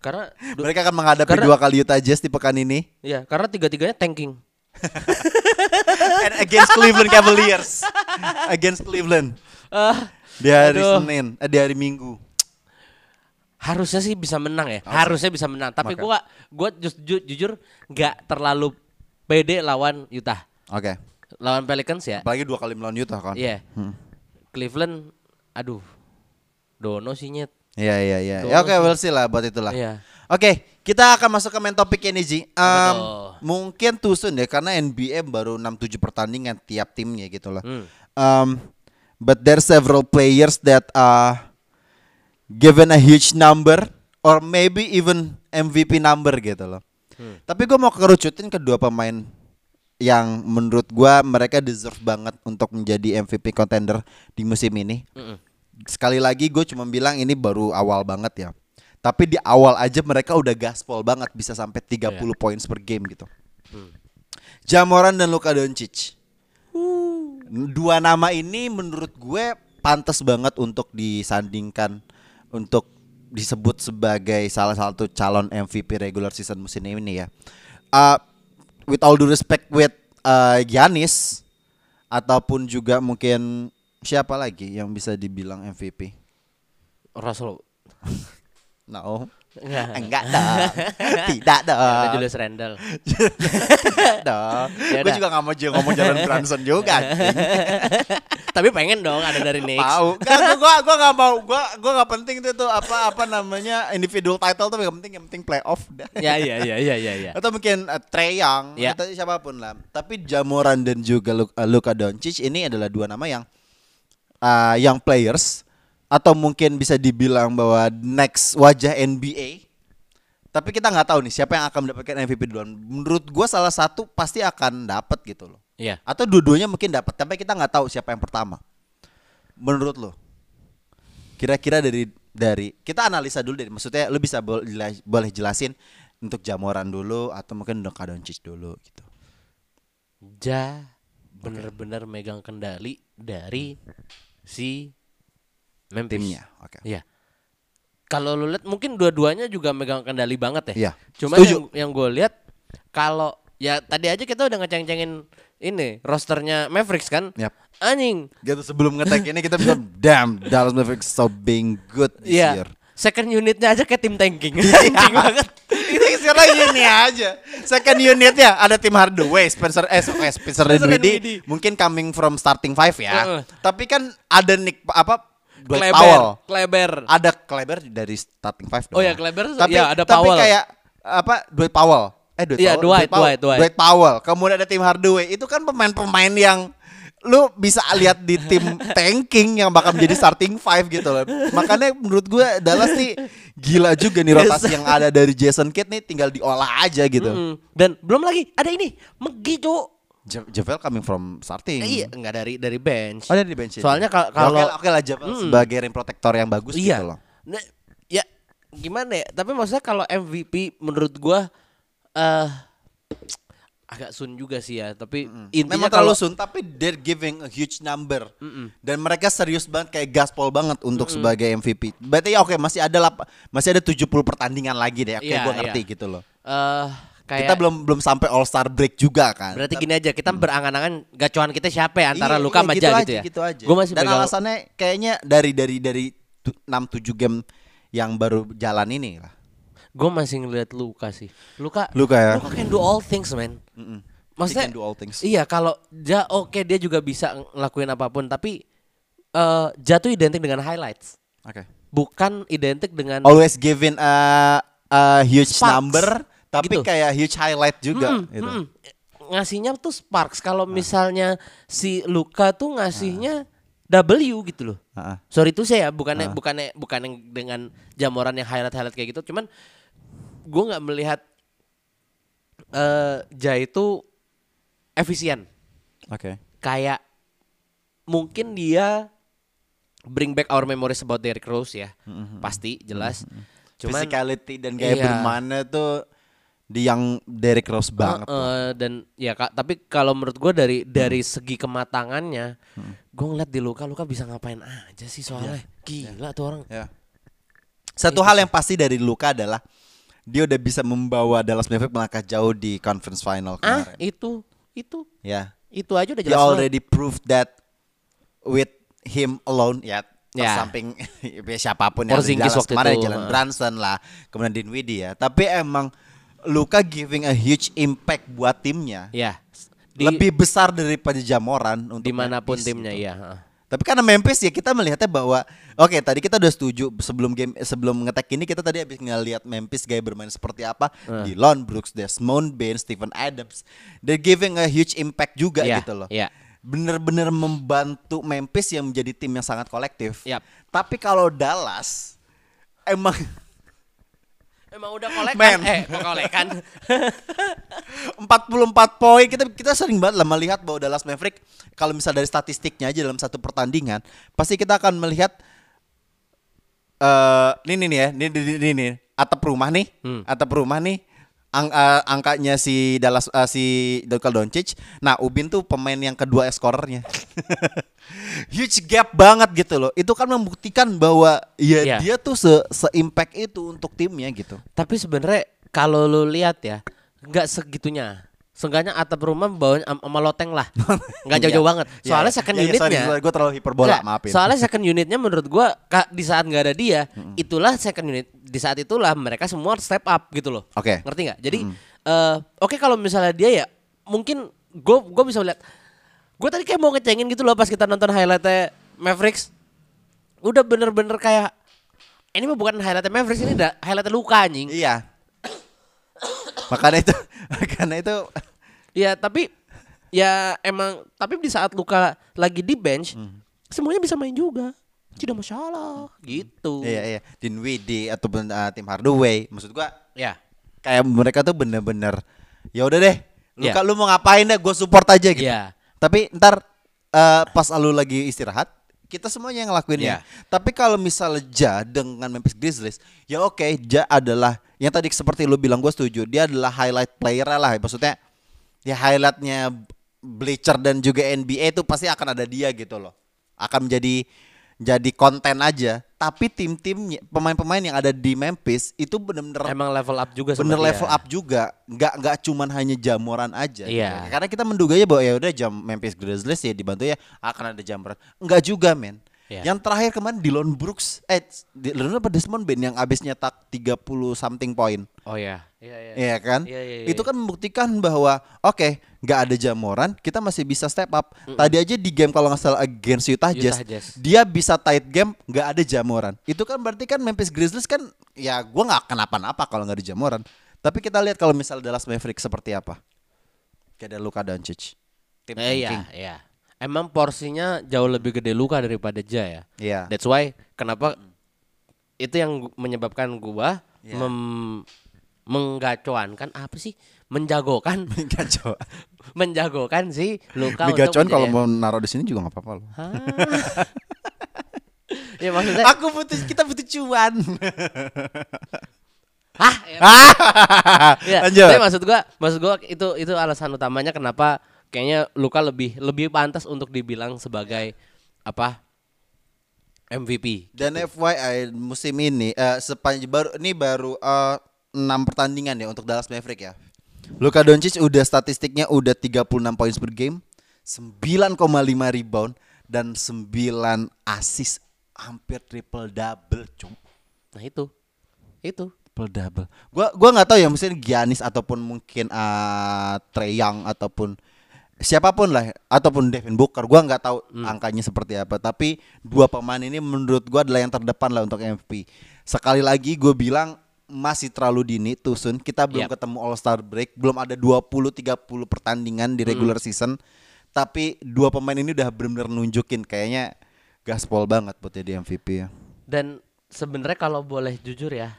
Karena mereka akan menghadapi Karena- dua kali Utah Jazz di pekan ini ya, karena tiga-tiganya tanking. and against Cleveland Cavaliers. against Cleveland Ah, di hari Aduh. Senin, eh, di hari Minggu. harusnya sih bisa menang ya. Harusnya bisa menang, tapi Maka. gua gua ju- ju- jujur nggak terlalu pede lawan Utah. Oke. Lawan Pelicans ya. Apalagi dua kali melawan Utah kan. Iya. Cleveland aduh. Dono sih nyet. Iya iya iya. Ya, Oke, sih. we'll see lah buat itulah. Iya. Oke, kita akan masuk ke main topik ini Ji. Tuh? mungkin too soon ya karena NBA baru 6-7 pertandingan tiap timnya gitu lah. Hmm. Um, but there several players that are given a huge number or maybe even MVP number gitu loh. Hmm. Tapi gue mau kerucutin kedua pemain yang menurut gua mereka deserve banget untuk menjadi MVP contender di musim ini. Mm-mm. Sekali lagi gue cuma bilang ini baru awal banget ya. Tapi di awal aja mereka udah gaspol banget bisa sampai 30 Iya. points per game gitu. Hmm. Jamoran dan Luka Doncic. Dua nama ini menurut gue pantas banget untuk disandingkan untuk disebut sebagai salah satu calon MVP regular season musim ini ya. Uh, with all due respect with uh, Giannis ataupun juga mungkin siapa lagi yang bisa dibilang MVP? Russell No. Enggak. Enggak dong. Tidak Ada dong. Julius Randle. Dong. Ya Gue juga gak mau ngomong Jalen Brunson juga. Tapi pengen dong ada dari Knicks. Tahu. Gak, gua, gua, gua gak mau. Gua, gua gak penting itu tuh apa apa namanya individual title tuh gak penting. Yang penting playoff. Dah. Ya ya ya ya ya ya. Atau mungkin uh, Trey Young Ya. atau siapa pun lah. Tapi Jamoran dan juga uh, Luka Doncic ini adalah dua nama yang uh, young players atau mungkin bisa dibilang bahwa next wajah NBA. Tapi kita nggak tahu nih siapa yang akan mendapatkan MVP duluan. Menurut gua salah satu pasti akan dapat gitu loh. Iya. Atau dua-duanya mungkin dapat, tapi kita nggak tahu siapa yang pertama. Menurut lo, kira-kira dari dari kita analisa dulu deh. Maksudnya lo bisa bol- jela- boleh jelasin untuk Jamoran dulu atau mungkin Luka Doncic dulu gitu. Ja bener-bener megang kendali dari si Memphis. Timnya, oke. Iya. Kalau lu lihat mungkin dua-duanya juga megang kendali banget ya. Iya, Cuma setuju. yang, yang gue lihat kalau ya tadi aja kita udah ngeceng-cengin ini rosternya Mavericks kan. Yap. Anjing. Gitu sebelum ngetek ini kita bisa damn Dallas Mavericks so being good this Iya. year. Second unitnya aja kayak tim tanking. Anjing banget. Itu sekarang ini aja. Second unitnya ada tim Hardaway, Spencer eh eh, Spencer Spencer mungkin coming from starting five ya. Heeh. Tapi kan ada Nick apa Dwight Kleber, Powell. Kleber. Ada Kleber dari starting five dong. Oh ya, Kleber, Tapi ya, ada tapi Powell. kayak apa Dwight Powell. Eh Dwight Iya, Powell. Dwight, Powell. Dwight, Dwight. Dwight Powell. Kemudian ada tim Hardaway. Itu kan pemain-pemain yang lu bisa lihat di tim tanking yang bakal menjadi starting five gitu loh. Makanya menurut gue Dallas nih gila juga nih rotasi yang ada dari Jason Kidd nih tinggal diolah aja gitu. Mm, Dan belum lagi ada ini Megi cuk. Ja- Javel coming from starting. Eh, iya, enggak dari dari bench. Oh, dari bench. ini. Soalnya Ya, kalau oke lah, Javel sebagai ring protector yang bagus iya. gitu loh. Nah, ya gimana ya? Tapi maksudnya kalau MVP menurut gua eh agak sun juga sih ya, tapi intinya Memang kalau terlalu sun tapi they're giving a huge number. Dan mereka serius banget kayak gaspol banget untuk sebagai MVP. Berarti ya oke masih ada lap, masih ada 70 pertandingan lagi deh. Oke Iya, gua ngerti iya. gitu loh. eh kayak Kita belum belum sampai All Star break juga kan. berarti gini aja, kita berangan-angan gacuan kita siapa ya antara Iya, Luka iya, sama gitu Ja aja, gitu ya. Gitu aja. Gua masih Dan pegang alasannya kayaknya dari dari dari 6 7 game yang baru jalan ini lah. Gue masih ngeliat Luka sih. Luka, Luka ya? Luka can do all things, man. Maksudnya, He can do all things. iya kalau Ja oke dia juga bisa ngelakuin apa pun, tapi eh Ja tuh identik dengan highlights, Oke. bukan identik dengan Always giving a, a huge Sparks. number tapi Gitu. kayak huge highlight juga gitu. Mm, ngasihnya tuh sparks. Kalau misalnya si Luka tuh ngasihnya W gitu loh. Ah, ah. Sorry itu saya bukannya bukannya bukan yang dengan jamuran yang highlight highlight kayak gitu, cuman gue nggak melihat eh Ja itu efisien. Oke. Kayak mungkin dia bring back our memories about Derrick Rose ya, pasti jelas. Cuman physicality dan gaya Iya. bermainnya tuh di yang Derrick Rose banget. Eh, loh. eh, dan ya kak, tapi kalau menurut gue dari dari segi kematangannya, gue ngeliat di Luka Luka bisa ngapain aja sih soalnya gila tuh orang. Ya. Satu hal yang pasti dari Luka adalah dia udah bisa membawa Dallas Mavericks melangkah jauh di conference final Ah kemarin. itu itu Ya. itu aja udah He jelas. banget. already proved that with him alone ya Ya. samping ya, siapa pun yang ada di Porzingis Dallas waktu kemarin itu, Jalen ah. Brunson lah kemudian Dinwiddie ya tapi emang Luka giving a huge impact buat timnya Ya. Di, lebih besar daripada Jamoran untuk di mana pun Memphis timnya gitu. ya. Tapi karena Memphis ya kita melihatnya bahwa oke tadi kita udah setuju sebelum game sebelum ngetek ini kita tadi habis ngeliat Memphis gaya bermain seperti apa Eh. Dylan Brooks, Desmond Bain, Stephen Adams. They're giving a huge impact juga Iya, gitu loh. iya. Bener-bener membantu Memphis yang menjadi tim yang sangat kolektif. Yap. Tapi kalau Dallas emang Emang udah kolekan Men. eh kok kolekan. 44 poin kita kita sering banget lah melihat bahwa Dallas Maverick kalau misal dari statistiknya aja dalam satu pertandingan pasti kita akan melihat eh ini nih nih ya ini ini, ini, ini. atap rumah nih Hmm. atap rumah nih ang- eh, angkanya si Dallas eh, si Luka Doncic nah Ubin tuh pemain yang kedua skorernya huge gap banget gitu loh itu kan membuktikan bahwa ya Iya. dia tuh se se impact itu untuk timnya gitu Tapi sebenarnya kalau lu lihat ya, nggak segitunya. Seenggaknya atap rumah am- sama loteng lah. Nggak jauh-jauh Iya. banget. Soalnya Iya, second iya, iya, unitnya. sorry, gue terlalu hiperbola, Nggak, maafin. Soalnya second unitnya menurut gua ka- di saat nggak ada dia, itulah second unit. Di saat itulah mereka semua step up gitu loh. Oke. Ngerti nggak? Jadi eh, oke kalau misalnya dia ya mungkin gue gue bisa lihat. Gue tadi kayak mau ngecengin gitu loh pas kita nonton highlightnya Mavericks. Udah bener-bener kayak ini mah bukan highlightnya Mavericks ini udah highlightnya Luka anjing. Iya. makanya itu, makanya itu Ya tapi ya emang tapi di saat Luka lagi di bench semuanya bisa main juga. Tidak masalah gitu. Iya iya Dinwiddie ataupun uh, tim Hardaway maksud gua Ya. kayak mereka tuh bener-bener ya udah deh lu Iya. lu mau ngapain deh gue support aja gitu Iya. tapi ntar uh, pas lu lagi istirahat kita semuanya yang ngelakuinnya Iya. tapi kalau misalnya Ja dengan Memphis Grizzlies ya oke Ja adalah yang tadi seperti lu bilang gue setuju dia adalah highlight player lah maksudnya ya highlightnya Bleacher dan juga NBA itu pasti akan ada dia gitu loh akan menjadi jadi konten aja tapi tim-tim pemain-pemain yang ada di Memphis itu bener-bener Emang level up juga bener dia. level up juga nggak nggak cuman hanya jamuran aja gitu. Iya. karena kita menduganya bahwa ya udah jam Memphis Grizzlies ya dibantu ya akan ada jamuran nggak juga men Iya. yang terakhir kemarin Dillon Brooks eh Dillon apa Desmond Bain yang abis nyetak 30 something point Oh ya. Iya iya. Iya kan? Iya, iya, iya, Itu kan membuktikan bahwa oke, nggak ada jamuran, kita masih bisa step up. Tadi aja di game kalau nggak salah against Utah, Utah Jazz, Jazz. dia bisa tight game, nggak ada jamuran. Itu kan berarti kan Memphis Grizzlies kan ya gua nggak kenapa-napa kalau nggak ada jamuran. Tapi kita lihat kalau misal Dallas Mavericks seperti apa. Kayak ada Luka Doncic. Tim Eh, iya, iya. Emang porsinya jauh lebih gede Luka daripada Ja ya. Iya. That's why kenapa itu yang menyebabkan gua Iya. mem- menggacoankan apa sih? Menjagokan, Kacau. menjagokan sih Luka untuk kalau menjadi- mau naruh di sini juga nggak apa-apa loh. Ya maksudnya Aku butuh kita butuh cuan. Hah? Ya, ya. Lanjut. Tapi maksud gua, maksud gua itu itu alasan utamanya kenapa kayaknya Luka lebih lebih pantas untuk dibilang sebagai apa? MVP. Dan FYI musim ini eh, sepanjang baru ini baru eh, 6 pertandingan ya untuk Dallas Maverick ya. Luka Doncic udah statistiknya udah 36 points per game, 9,5 rebound dan 9 assist hampir triple double, cum. Nah itu. Itu. Triple double. Gua gua nggak tahu ya mungkin Giannis ataupun mungkin uh, Trey Young ataupun siapa pun lah ataupun Devin Booker gua nggak tahu angkanya seperti apa tapi dua pemain ini menurut gua adalah yang terdepan lah untuk MVP sekali lagi gue bilang masih terlalu dini too soon kita belum Yap. ketemu All Star break belum ada 20 30 pertandingan di regular season tapi dua pemain ini udah benar-benar nunjukin kayaknya gaspol banget buat jadi MVP ya Dan sebenarnya kalau boleh jujur ya,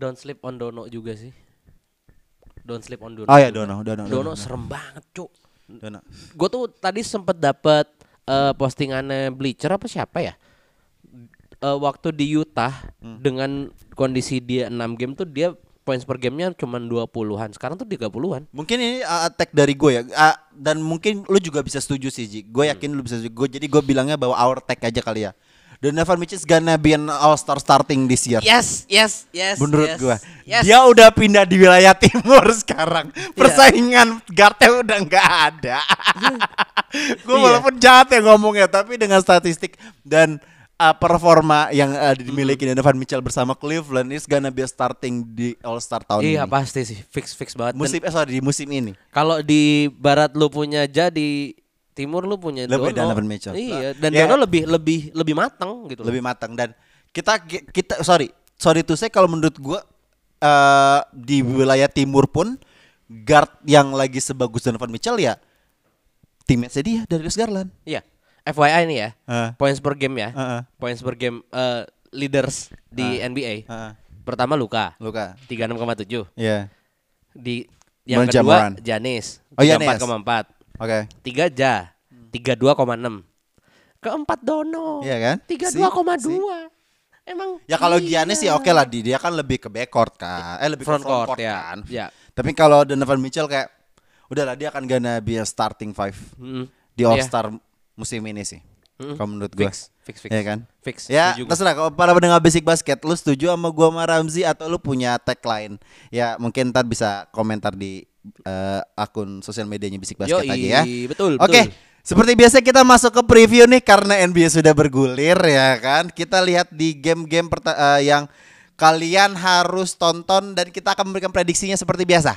don't sleep on Dono juga sih. Don't sleep on Dono. Oh ya, juga. Dono, Dono, Dono Dono. serem banget, Cuk. Dono. Gue tuh tadi sempet dapet eh, postingannya Bleacher apa siapa ya? Eh, waktu di Utah Hmm. dengan kondisi dia 6 game tuh dia points per gamenya cuma 20-an. Sekarang tuh 30-an. Mungkin ini uh, attack dari gue ya Ah, dan mungkin lu juga bisa setuju sih Ji. Gue yakin lu bisa setuju. Gue jadi gue bilangnya bahwa our tag aja kali ya. Donovan Mitchell is gonna be an all star starting this year. Yes, yes, yes. Menurut yes, gue, Yes. dia udah pindah di wilayah timur sekarang. Persaingan guardnya udah nggak ada. gue Iya. walaupun jahat ya ngomongnya, tapi dengan statistik dan uh, performa yang uh, dimiliki Donovan Mitchell bersama Cleveland is gonna be starting di All Star tahun Iya ini. pasti sih fix fix banget. Musim eh sorry di musim ini. Kalau di barat lu punya Ja di timur lu punya Lebih Dono. Donovan Mitchell. Iya, dan Ya. Dono lebih lebih lebih matang gitu. lebih matang dan kita kita sorry sorry tuh saya kalau menurut gua eh di wilayah timur pun guard yang lagi sebagus Donovan Mitchell ya teammates dia dari Garland. Iya. FYI ini ya. Heeh. Points per game ya. Heeh. Points per game eh, leaders di NBA. Heeh. Pertama Luka Luka. 36,7. Iya. Di yang Bon kedua. Janis Oh, Giannis. 34,4. Oke. Tiga Ja 32,6. Keempat Dono. Iya kan? 32,2. Emang Ya kalau iya. Giannis sih oke lah di dia kan lebih ke backcourt kan. Eh lebih Front ke front court, court, ya. kan. Ya. Tapi kalau Donovan Mitchell kayak udahlah dia akan gonna be a starting five Mm-mm. di All Iya. Star musim ini sih. Mm-mm. Kalau menurut gua. Fix, fix, fix. Iya kan? Fix. Ya, terserah kalau para pendengar basic basket, lu setuju sama gua sama Ramzi atau lu punya tag lain? Ya, mungkin ntar bisa komentar di eh, akun sosial medianya Bisik Basket Yoi, aja ya. betul, Oke, betul. seperti biasa kita masuk ke preview nih karena NBA sudah bergulir ya kan. Kita lihat di game-game eh, yang kalian harus tonton dan kita akan memberikan prediksinya seperti biasa.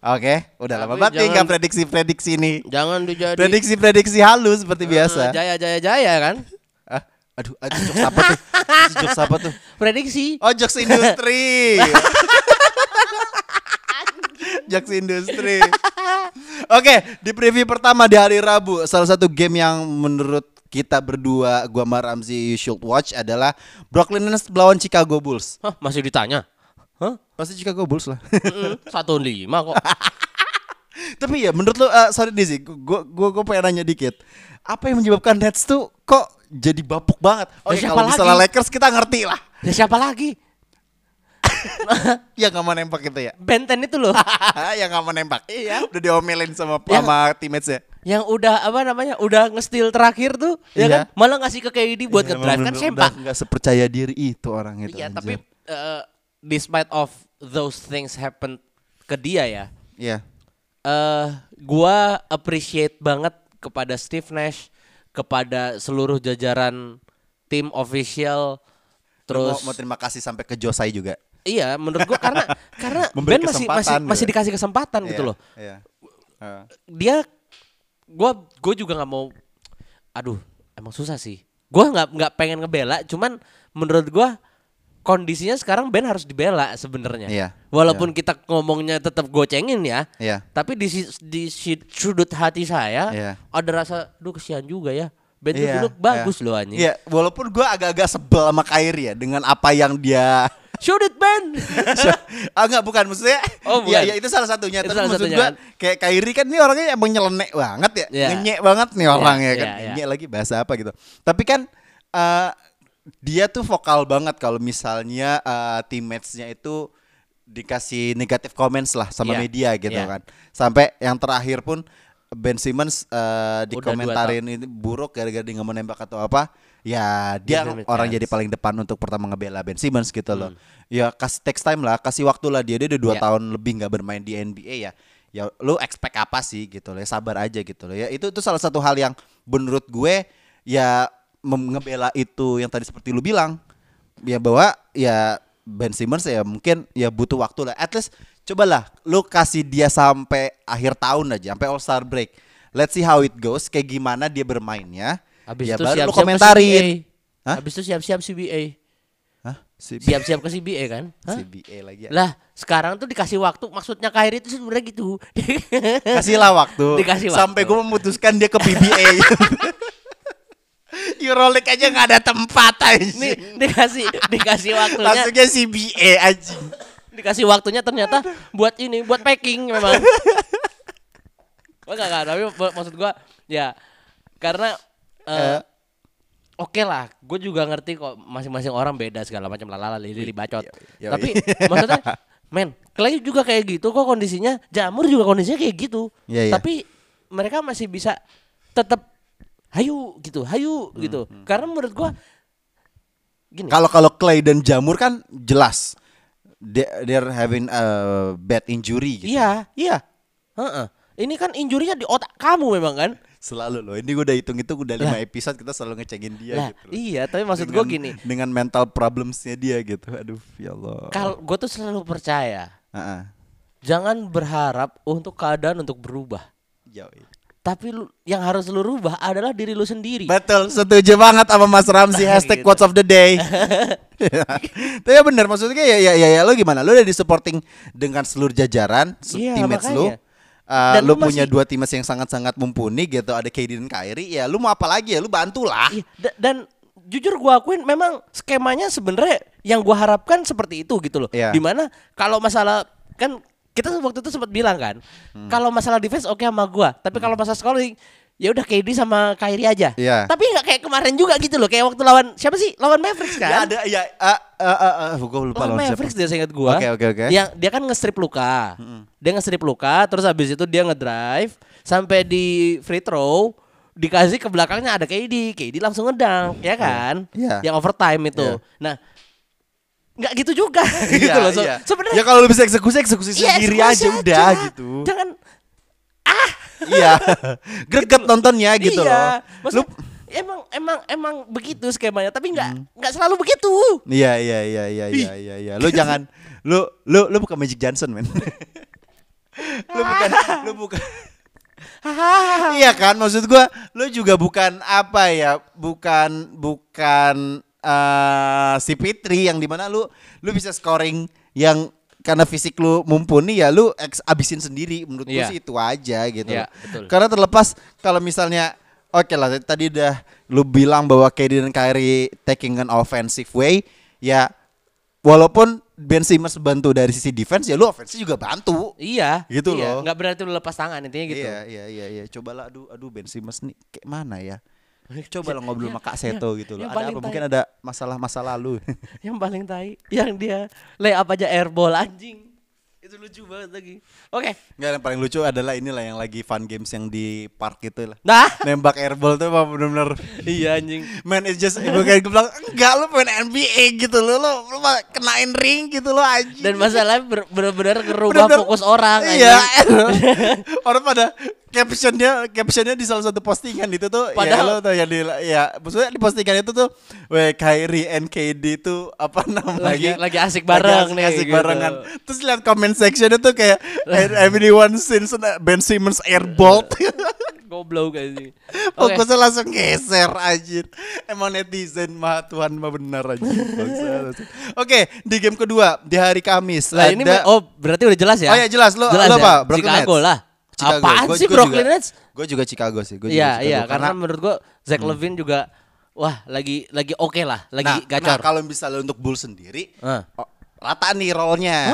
Oke, udah lama Tapi banget nih jangan- nggak prediksi-prediksi nih. Jangan dijadi Prediksi-prediksi halus seperti biasa. Eh, Jaya jaya jaya kan? Ah, aduh, aduh jokes apa tuh? Jokes apa tuh? Prediksi. Oh, jokes industri. jokes industri. Oke, di preview pertama di hari Rabu, salah satu game yang menurut kita berdua, gua sama Ramzi you should watch adalah Brooklyn Nets melawan Chicago Bulls. Hah, masih ditanya? Hah? Pasti Chicago Bulls lah. Satu lima kok. Tapi ya menurut lo, eh, sorry Dizzy, gua gua gua pengen nanya dikit. Apa yang menyebabkan Nets tuh kok jadi bapuk banget? Oh, Ya, ya, siapa kalau misalnya lagi? Lakers kita ngerti lah. Ya siapa lagi? Ya nggak mau nembak itu ya. Benten itu loh. yang nggak mau nembak. Iya. Udah diomelin sama Yang- sama teammates ya. yang udah apa namanya? Udah nge-steal terakhir tuh, ya Iya. kan? Malah ngasih ke KD buat Iya, ngedrive kan sempak. udah nggak sepercaya diri itu orang itu. Iya, anjir. tapi eh, despite of those things happen ke dia ya. Iya. eh gua appreciate banget kepada Steve Nash, kepada seluruh jajaran tim official Terus terus mau, mau terima kasih sampai ke Josai juga. Iya menurut gua karena karena Memberi Ben masih masih kesempatan masih gitu. dikasih kesempatan gitu Iya, loh. Iya. Heeh. Dia gua gue juga nggak mau aduh emang susah sih. Gua nggak nggak pengen ngebela cuman menurut gua kondisinya sekarang Ben harus dibela sebenarnya. Iya, Walaupun kita ngomongnya tetap gocengin ya. Iya. Tapi di si- di si- sudut hati saya Iya. ada rasa duh kesian juga ya. Ben tuh Iya, dulu bagus iya. loh anjing. Iya, walaupun gua agak-agak sebel sama Kyrie ya dengan apa yang dia Shoot it Ben. ah enggak bukan maksudnya Oh, ya, bukan. ya itu salah satunya Itu tapi salah maksud satunya gua kan? kayak Kyrie kan ini orangnya emang nyelenek banget ya Iya. ngenyek banget nih orang Iya, ya kan iya. ngenyek lagi bahasa apa gitu tapi kan eh, dia tuh vokal banget kalau misalnya eh, teammates-nya itu dikasih negatif comments lah sama Iya, media gitu iya. kan sampai yang terakhir pun Ben Simmons dua dikomentarin ini buruk gara-gara dia nggak mau nembak atau apa ya dia orang chance. jadi paling depan untuk pertama ngebela Ben Simmons gitu loh. Ya kasih text time lah kasih waktu lah dia. Dia udah dua Hmm. Ya. tahun lebih nggak bermain di NBA ya. Ya lu expect apa sih gitu loh? Ya sabar aja gitu loh. Ya itu itu salah satu hal yang menurut gue ya ngebela itu yang tadi seperti lu bilang. Ya bahwa ya Ben Simmons ya mungkin ya butuh waktu lah. At least cobalah lu kasih dia sampai akhir tahun aja sampai All Star break. Let's see how it goes kayak gimana dia bermainnya Habis ya itu baru lu siap-siap ke komentarin. Hah? Habis itu siap-siap CBA. Hah? Siap-siap ke CBA kan? Hah? CBA lagi ya. Lah, sekarang tuh dikasih waktu, maksudnya Kyrie itu sebenarnya gitu. Kasihlah waktu. Dikasih Sampai waktu. gue memutuskan dia ke PBA. Euroleague aja nggak ada tempat aja. Nih, dikasih dikasih waktunya. Langsungnya CBA aja. dikasih waktunya ternyata buat ini buat packing memang enggak enggak tapi mak- maksud gua ya karena eh, Eh. oke lah gue juga ngerti kok masing-masing orang beda segala macam lalala lili bacot Yoi. tapi maksudnya men Clay juga kayak gitu kok kondisinya Jamur juga kondisinya kayak gitu Iya, iya. tapi mereka masih bisa tetap hayu gitu hayu Hmm, gitu karena menurut gua gini Kalau kalau Clay dan Jamur kan jelas they, they're having a bad injury gitu. Iya, iya. Heeh. Ini kan injurinya di otak kamu memang kan? Selalu loh. Ini gue udah hitung-hitung udah lima episode kita selalu ngecengin dia Lah, gitu. loh. iya, tapi maksud gue gini. Dengan mental problemsnya dia gitu. Aduh, ya Allah. Kalau gue tuh selalu percaya, Heeh. jangan berharap untuk keadaan untuk berubah. Yoi. Tapi lu, yang harus lu rubah adalah diri lu sendiri. Betul, setuju banget sama Mas Ramzi Nah, hashtag gitu. quotes of the day. Tapi ya bener maksudnya ya ya ya, ya lu gimana? Lu udah di supporting dengan seluruh jajaran Iya, teammates lu. Uh, Dan lu lu punya masih- dua teammates yang sangat-sangat mumpuni gitu, ada KD dan Kyrie, ya lu mau apa lagi ya? Lu bantulah. Iya, da- dan jujur gua akuin memang skemanya sebenarnya yang gua harapkan seperti itu gitu loh. Iya. Di mana kalau masalah kan kita waktu itu sempat bilang kan, Hmm. kalau masalah defense oke sama gua, tapi kalau masalah scoring ya udah KD sama Kyrie aja. Iya. Tapi nggak kayak kemarin juga gitu loh, kayak waktu lawan siapa sih? Lawan Mavericks Ya kan? ada ya uh, uh, uh, uh, gua lupa Lawan lawan siapa. Mavericks dia seingat gua. Oke, oke, oke. Yang dia kan nge-strip luka. Dia nge-strip luka, terus habis itu dia ngedrive sampai di free throw dikasih ke belakangnya ada KD, KD langsung ngedang, ya kan? Iya. Yang overtime itu. Iya. Nah, nggak gitu juga gitu loh. So, sebenarnya Ya kalau lu bisa eksekusi eksekusi Iya, sendiri eksekusi aja udah gitu. Jangan Iya. Greget nontonnya gitu iya. loh. Maksudnya, emang emang emang begitu skemanya, tapi nggak Hmm. nggak selalu begitu. Iya iya iya iya iya iya iya. Lu jangan lu lu lu bukan Magic Johnson, men. lu bukan lu bukan Iya kan maksud gua lu juga bukan apa ya? Bukan bukan eh si Fitri yang di mana lu lu bisa scoring yang karena fisik lu mumpuni ya lu ex abisin sendiri menurut gua Iya. sih itu aja gitu. Betul. Karena terlepas kalau misalnya oke lah tadi udah lu bilang bahwa KD dan Kyrie taking an offensive way ya walaupun Ben Simmons bantu dari sisi defense ya lu offense juga bantu. Iya, Gitu iya. loh. Nggak berarti lu lepas tangan intinya gitu. Iya iya iya iya. Cobalah aduh aduh Ben Simmons nih kayak mana ya? Coba lah ngobrol sama Kak Seto gitu loh. Ada apa? tai- Mungkin ada masalah masa lalu. Yang paling tai, yang dia lay up aja airball anjing. Itu lucu banget lagi. Oke. Enggak yang paling lucu adalah inilah yang lagi fun games yang di park itu lah. Nah, Nembak airball tuh emang bener-bener iya anjing. Man it's just bukan gue bilang enggak lu main NBA gitu lo lo lu kenain ring gitu lo aja. Dan masalahnya bener-bener ngerubah Bener-bener- fokus orang Iya. anjing. Orang pada captionnya captionnya di salah satu postingan itu tuh Padahal- ya lo tuh yang di ya maksudnya di postingan itu tuh we Kyrie and KD itu apa namanya Lagi- lagi asik bareng Lagi nih, asik gitu. barengan terus lihat comment section itu kayak everyone since Ben Simmons airball Goblok anjing. Oke. Fokusnya langsung geser anjir Emang netizen mah Tuhan mah benar Bangsa. Oke di game kedua Di hari Kamis Lah ini ada oh berarti udah jelas ya? Oh ya jelas Lo, Jelas lo ya? apa Brooklyn Chicago Nets? lah. Chicago. Apaan Gua- sih gua Brooklyn juga- Nets? Gue juga Chicago sih juga Iya iya karena, menurut gua Zach Levine juga wah lagi lagi oke lah, lagi nah, gacor. nah, kalau misalnya untuk Bulls sendiri oh, Rata nih role-nya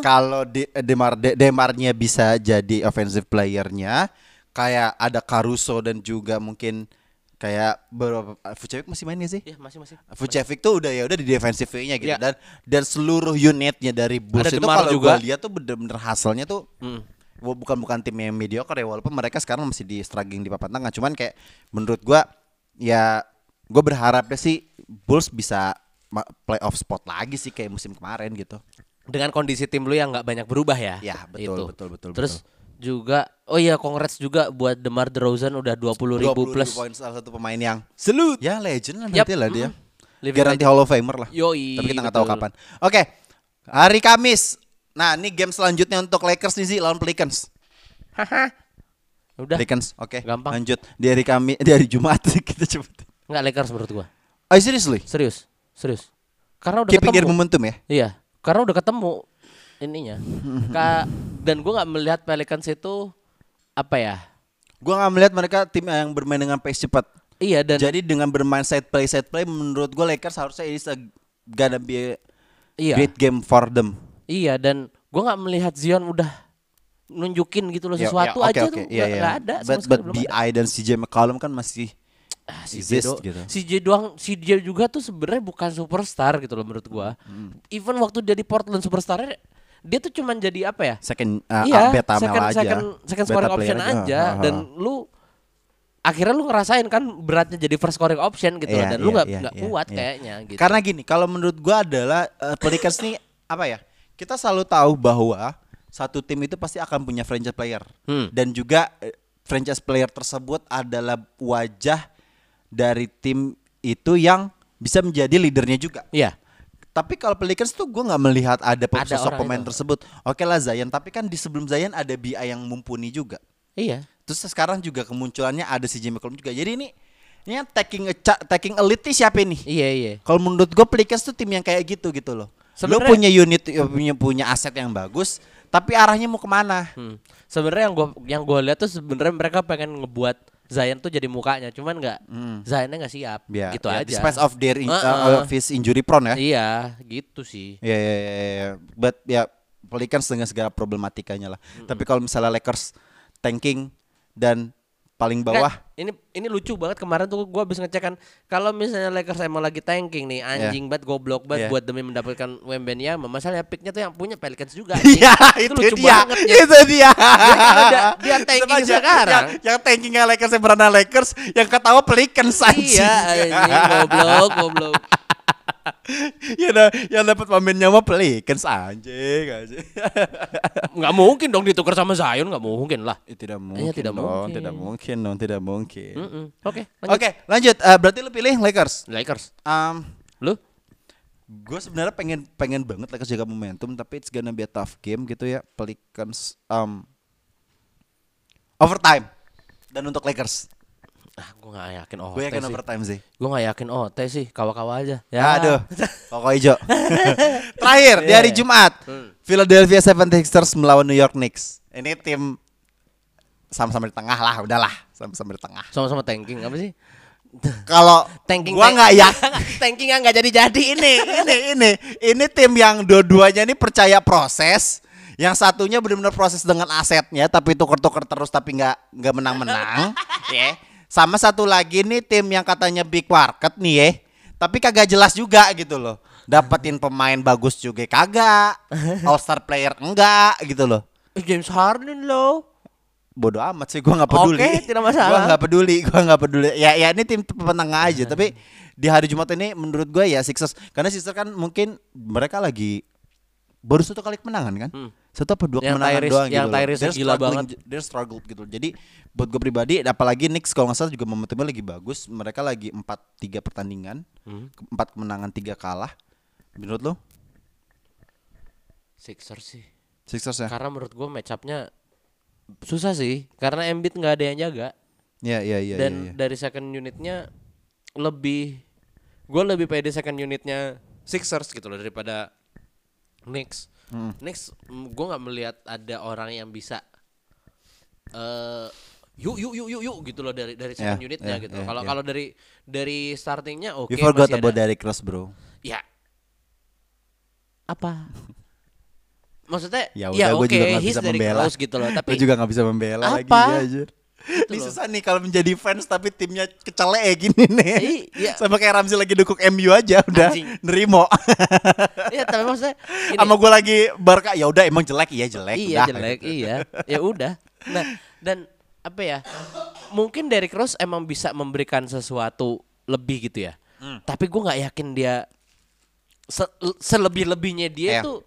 Kalau de, Demar, de, Demarnya bisa jadi offensive playernya Kayak ada Caruso dan juga mungkin Kayak beberapa Vucevic masih main gak sih? Iya masih masih. Vucevic tuh udah ya udah di defensive nya gitu Iya. dan dan seluruh unitnya dari Bulls Ada itu kalau juga. gue lihat tuh bener-bener hasilnya tuh Hmm. Bukan bukan tim yang mediocre ya walaupun mereka sekarang masih di struggling di papan tengah cuman kayak menurut gua ya gue berharapnya sih Bulls bisa playoff spot lagi sih kayak musim kemarin gitu. Dengan kondisi tim lu yang nggak banyak berubah ya. Ya, betul, betul, betul, Terus juga oh iya congrats juga buat DeMar DeRozan udah 20 ribu 20 plus. poin salah satu pemain yang Selut. ya legend lah nanti lah dia. mm. Garanti Hall of Famer lah. Yoi, Tapi kita nggak tahu betul. kapan. Oke. Hari Kamis. Nah, ini game selanjutnya untuk Lakers nih sih lawan Pelicans. Udah. Pelicans. Oke. Gampang. Lanjut di hari Kamis di hari Jumat kita coba. Nggak Lakers menurut gua. Oh, seriously? Serius. Serius. Karena udah Keeping ketemu. momentum ya? Iya, karena udah ketemu ininya. Ka dan gua nggak melihat Pelicans itu apa ya? Gua nggak melihat mereka tim yang bermain dengan pace cepat. Iya dan Jadi dengan bermain set play set play menurut gua Lakers harusnya ini gonna be a iya. great game for them. Iya dan gua nggak melihat Zion udah nunjukin gitu loh Ya, sesuatu ya, oke, aja oke. tuh Iya, nggak iya. nggak ada But, but BI ada. dan CJ McCollum kan masih Ah, si exist do- gitu. si J doang si J juga tuh sebenarnya bukan superstar gitu loh menurut gua. Hmm. Even waktu dia di Portland superstar dia tuh cuman jadi apa ya? second uh, iya, beta second, male aja. second, second Beta scoring player option aja, Ah, ah, dan ah. lu akhirnya lu ngerasain kan beratnya jadi first scoring option gitu loh Iya, dan lu iya, nggak nggak iya, kuat iya. kayaknya gitu. Karena gini, kalau menurut gua adalah uh, Pelicans nih apa ya? Kita selalu tahu bahwa satu tim itu pasti akan punya franchise player. Hmm. Dan juga eh, franchise player tersebut adalah wajah dari tim itu yang bisa menjadi leadernya juga. Iya. Tapi kalau Pelicans tuh gue nggak melihat ada, Ada sosok pemain itu. tersebut. Oke lah Zion, tapi kan di sebelum Zion ada BI yang mumpuni juga. Iya. Terus sekarang juga kemunculannya ada si Jimmy McCollum juga. Jadi ini ini taking a taking elite siapa nih? Iya, iya. Kalau menurut gue Pelicans tuh tim yang kayak gitu gitu loh. Lo Sebenarnya- punya unit eh, punya punya aset yang bagus, tapi arahnya mau ke mana? Hmm. Sebenarnya yang gua yang gua lihat tuh sebenarnya mereka pengen ngebuat Zion tuh jadi mukanya, cuman nggak Zionnya nggak siap, Ya, gitu ya, aja. Despite of their in- Uh-uh. uh, of his injury prone ya. Iya, gitu sih. Ya ya ya, ya, ya. But ya Pelicans dengan segala problematikanya lah. Tapi kalau misalnya Lakers tanking dan paling bawah Nggak, ini ini lucu banget kemarin tuh gua habis ngecek kan kalau misalnya Lakers emang lagi tanking nih anjing banget goblok banget Iya. buat demi mendapatkan Wembanyama masalahnya picknya tuh yang punya Pelicans juga. Iya, itu, lucu dia. banget ya. Itu dia. kalau dia- dia tanking Sama aja, sekarang. Yang, yang tankingnya Lakers yang beranda Lakers, yang ketawa Pelicans anjing. Iya, anjing goblok, goblok. ya udah yang dapat pemainnya mah Pelicans anjing anjing. Nggak mungkin dong ditukar sama Zion, nggak mungkin lah. Eh, tidak mungkin. tidak dong, mungkin. Tidak mungkin dong, tidak mungkin. Mm-mm. Oke, Oke, lanjut. lanjut. Eh, berarti lu pilih Lakers. Lakers. Um, Lu? gue sebenarnya pengen pengen banget Lakers jaga momentum, tapi it's gonna be a tough game gitu ya. Pelicans um, overtime dan untuk Lakers. Ah, gue nggak yakin oh. gue yakin overtime sih. Gue nggak yakin oh teh sih kawa-kawa aja. Ya. Aduh, pokok hijau. Terakhir di hari Jumat, Philadelphia 76ers melawan New York Knicks. Ini tim sama-sama di tengah lah, udahlah, sama-sama di tengah. Sama-sama tanking apa sih? Kalau Tanking. gua nggak ya, Tankingnya nggak jadi-jadi ini. ini ini ini tim yang dua-duanya ini percaya proses. Yang satunya benar-benar proses dengan asetnya, tapi tuker-tuker terus tapi nggak nggak menang-menang, ya. Sama satu lagi nih tim yang katanya big market nih ya, tapi kagak jelas juga gitu loh. Dapetin pemain bagus juga kagak, all star player enggak gitu loh. James Harden loh. Bodoh amat sih, gua nggak peduli. Oke, tidak masalah. Gua nggak peduli, gua nggak peduli. Ya ya ini tim penengah aja, tapi di hari Jumat ini menurut gue ya Sixers karena Sixers kan mungkin mereka lagi baru satu kali kemenangan kan? Satu apa dua Yang kemenangan Tyrese- doang yang gitu. loh. Tyrese They're gila banget. They're struggle gitu. Jadi buat gue pribadi apalagi Knicks kalau nggak salah juga momentumnya lagi bagus. Mereka lagi 4-3 pertandingan. Hmm. Empat kemenangan, tiga kalah. Menurut lo? Sixers sih. Sixers ya? Karena menurut gue match up-nya susah sih. Karena Embiid nggak ada yang jaga. Iya, iya, iya. Dan iya, iya. dari second unitnya lebih gue lebih pede second unitnya Sixers gitu loh daripada Knicks. Hmm. Knicks gue nggak melihat ada orang yang bisa eh yuk yuk yuk yuk yuk gitu loh dari dari second Ya, unitnya ya, gitu. ya, Kalau ya. kalau dari dari startingnya oke You forgot masih about ada. Derrick Rose, bro. Ya. Apa? Maksudnya Ya ya, udah, gue oke, juga nggak he's bisa Derrick membela. Rose gitu loh. Tapi Gue juga nggak bisa membela lagi Apa? ya, anjir. Ini susah nih kalau menjadi fans tapi timnya kecele gini nih. Iya. Sama kayak Ramzi lagi dukung MU aja udah Anjing. nerimo. Iya, tapi maksudnya gini, Sama gue lagi Barca ya udah emang jelek iya jelek iya udah. jelek, iya. Ya udah. Nah, dan apa ya? Mungkin Derrick Rose emang bisa memberikan sesuatu lebih gitu ya. Hmm. Tapi gue nggak yakin dia se- selebih-lebihnya dia Iya. tuh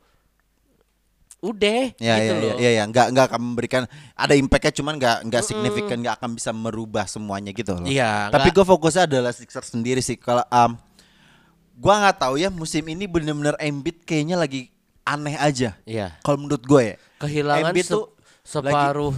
udah Ya, gitu ya, loh. ya, ya, ya, nggak nggak akan memberikan ada impactnya cuman nggak nggak signifikan nggak akan bisa merubah semuanya gitu loh. Iya, Tapi nggak- gue fokusnya adalah Sixers sendiri sih. Kalau um, gue nggak tahu ya musim ini bener-bener Embiid kayaknya lagi aneh aja. Iya. Kalau menurut gue ya. Kehilangan Embiid se- tuh separuh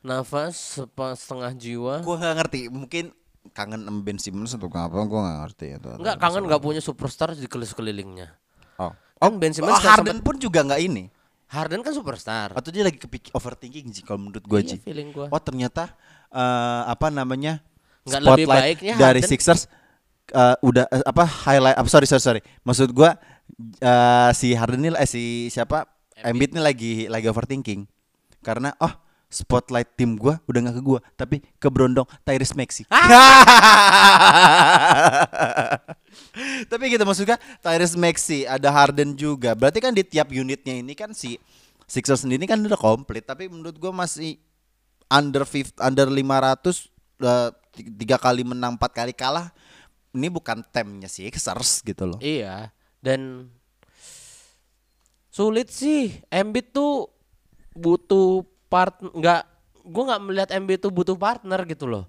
nafas, sepa- setengah jiwa. Gue nggak ngerti. Mungkin kangen sama Ben Simmons atau apa? Gue nggak ngerti itu. Enggak kangen nggak punya superstar di sekelilingnya. Oh. Kan Ben Simmons Oh, Harden sempet- pun juga nggak ini. Harden kan superstar. Atau dia lagi kepikir overthinking sih kalau menurut gue Iya, Ji. feeling gua. Oh ternyata eh, apa namanya Nggak lebih spotlight baiknya dari Harden. Sixers eh, udah eh, apa highlight apa sorry sorry sorry maksud gue eh, si Harden ini eh si siapa Embiid ini lagi lagi overthinking karena oh spotlight tim gue udah nggak ke gue tapi ke Brondong Tyrese Maxey tapi gitu maksudnya Tyrese Maxey ada Harden juga berarti kan di tiap unitnya ini kan si Sixers sendiri kan udah komplit tapi menurut gua masih under 50 under 500 eh, ti- tiga kali menang empat kali kalah ini bukan temnya Sixers gitu loh Iya. Dan sulit sih. Embiid tuh butuh part nggak gue nggak melihat Embiid tuh butuh partner gitu loh.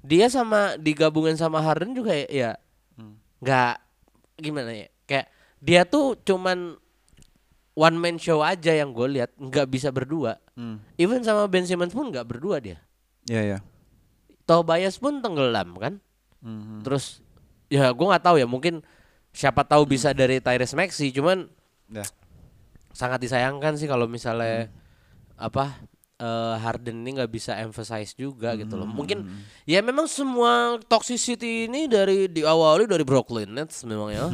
Dia sama digabungin sama Harden juga ya- ya nggak gimana ya kayak dia tuh cuman one man show aja yang gue lihat nggak bisa berdua. Even sama Ben Simmons pun nggak berdua dia. Iya ya Tobias pun tenggelam kan. Terus ya gue nggak tahu ya mungkin siapa tahu bisa dari Tyrese Maxey cuman ya sangat disayangkan sih kalau misalnya apa eh, Harden ini nggak bisa emphasize juga gitu loh. Mungkin ya memang semua toxicity ini dari diawali dari Brooklyn Nets memang ya.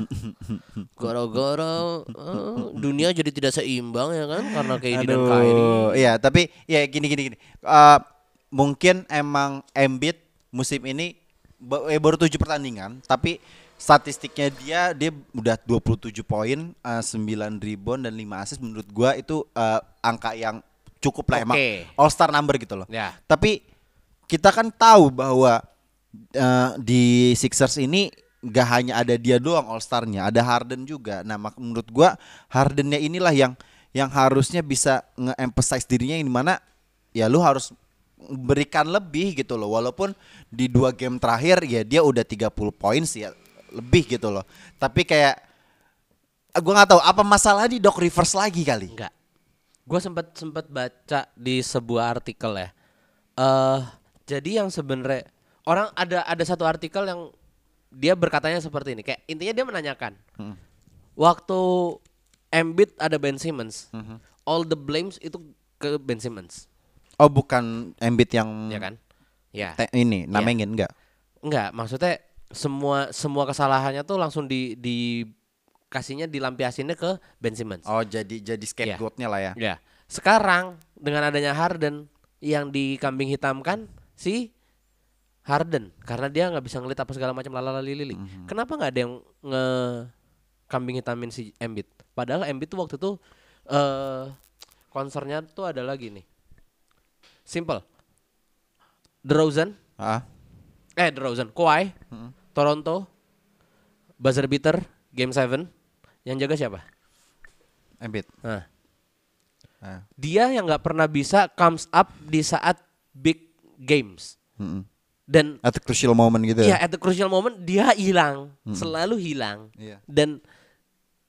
Gara-gara eh, dunia jadi tidak seimbang ya kan karena KD dan Kyrie. Iya tapi ya gini gini gini. Eh, mungkin emang Embiid musim ini eh, baru tujuh pertandingan, tapi statistiknya dia dia udah 27 poin, eh, 9 rebound dan 5 assist menurut gua itu eh, angka yang cukup lah emang Oke. all star number gitu loh. Ya. Tapi kita kan tahu bahwa eh, di Sixers ini nggak hanya ada dia doang All Star-nya, ada Harden juga. Nah, menurut gua Hardennya inilah yang yang harusnya bisa nge-emphasize dirinya yang di mana ya lu harus berikan lebih gitu loh. Walaupun di dua game terakhir ya dia udah 30 poin sih ya lebih gitu loh. Tapi kayak gua nggak tahu apa masalah di Doc Rivers lagi kali. Enggak. Gue sempat sempat baca di sebuah artikel ya. Eh jadi yang sebenarnya orang ada ada satu artikel yang dia berkatanya seperti ini. Kayak intinya dia menanyakan. Waktu Embiid ada Ben Simmons, all the blames itu ke Ben Simmons, Oh, bukan Embiid yang ya kan? Ya. ini namengin enggak? Enggak, maksudnya semua semua kesalahannya tuh langsung di di kasihnya dilampiasinnya ke Ben Simmons. Oh, jadi jadi scapegoat-nya lah ya. Ya. Sekarang dengan adanya Harden yang dikambing hitamkan si Harden karena dia nggak bisa ngeliat apa segala macam lalala lili. Kenapa nggak ada yang nge kambing hitamin si Embiid? Padahal Embiid tuh waktu itu eh concernnya tuh adalah gini. Simple. DeRozan, Ah, eh DeRozan, Kawhi, Toronto, buzzer beater, game 7. Yang jaga siapa? Embiid. Nah, Ah. dia yang nggak pernah bisa comes up di saat big games Mm-mm. dan At the crucial moment gitu ya ya. at the crucial moment dia hilang selalu hilang Iya. dan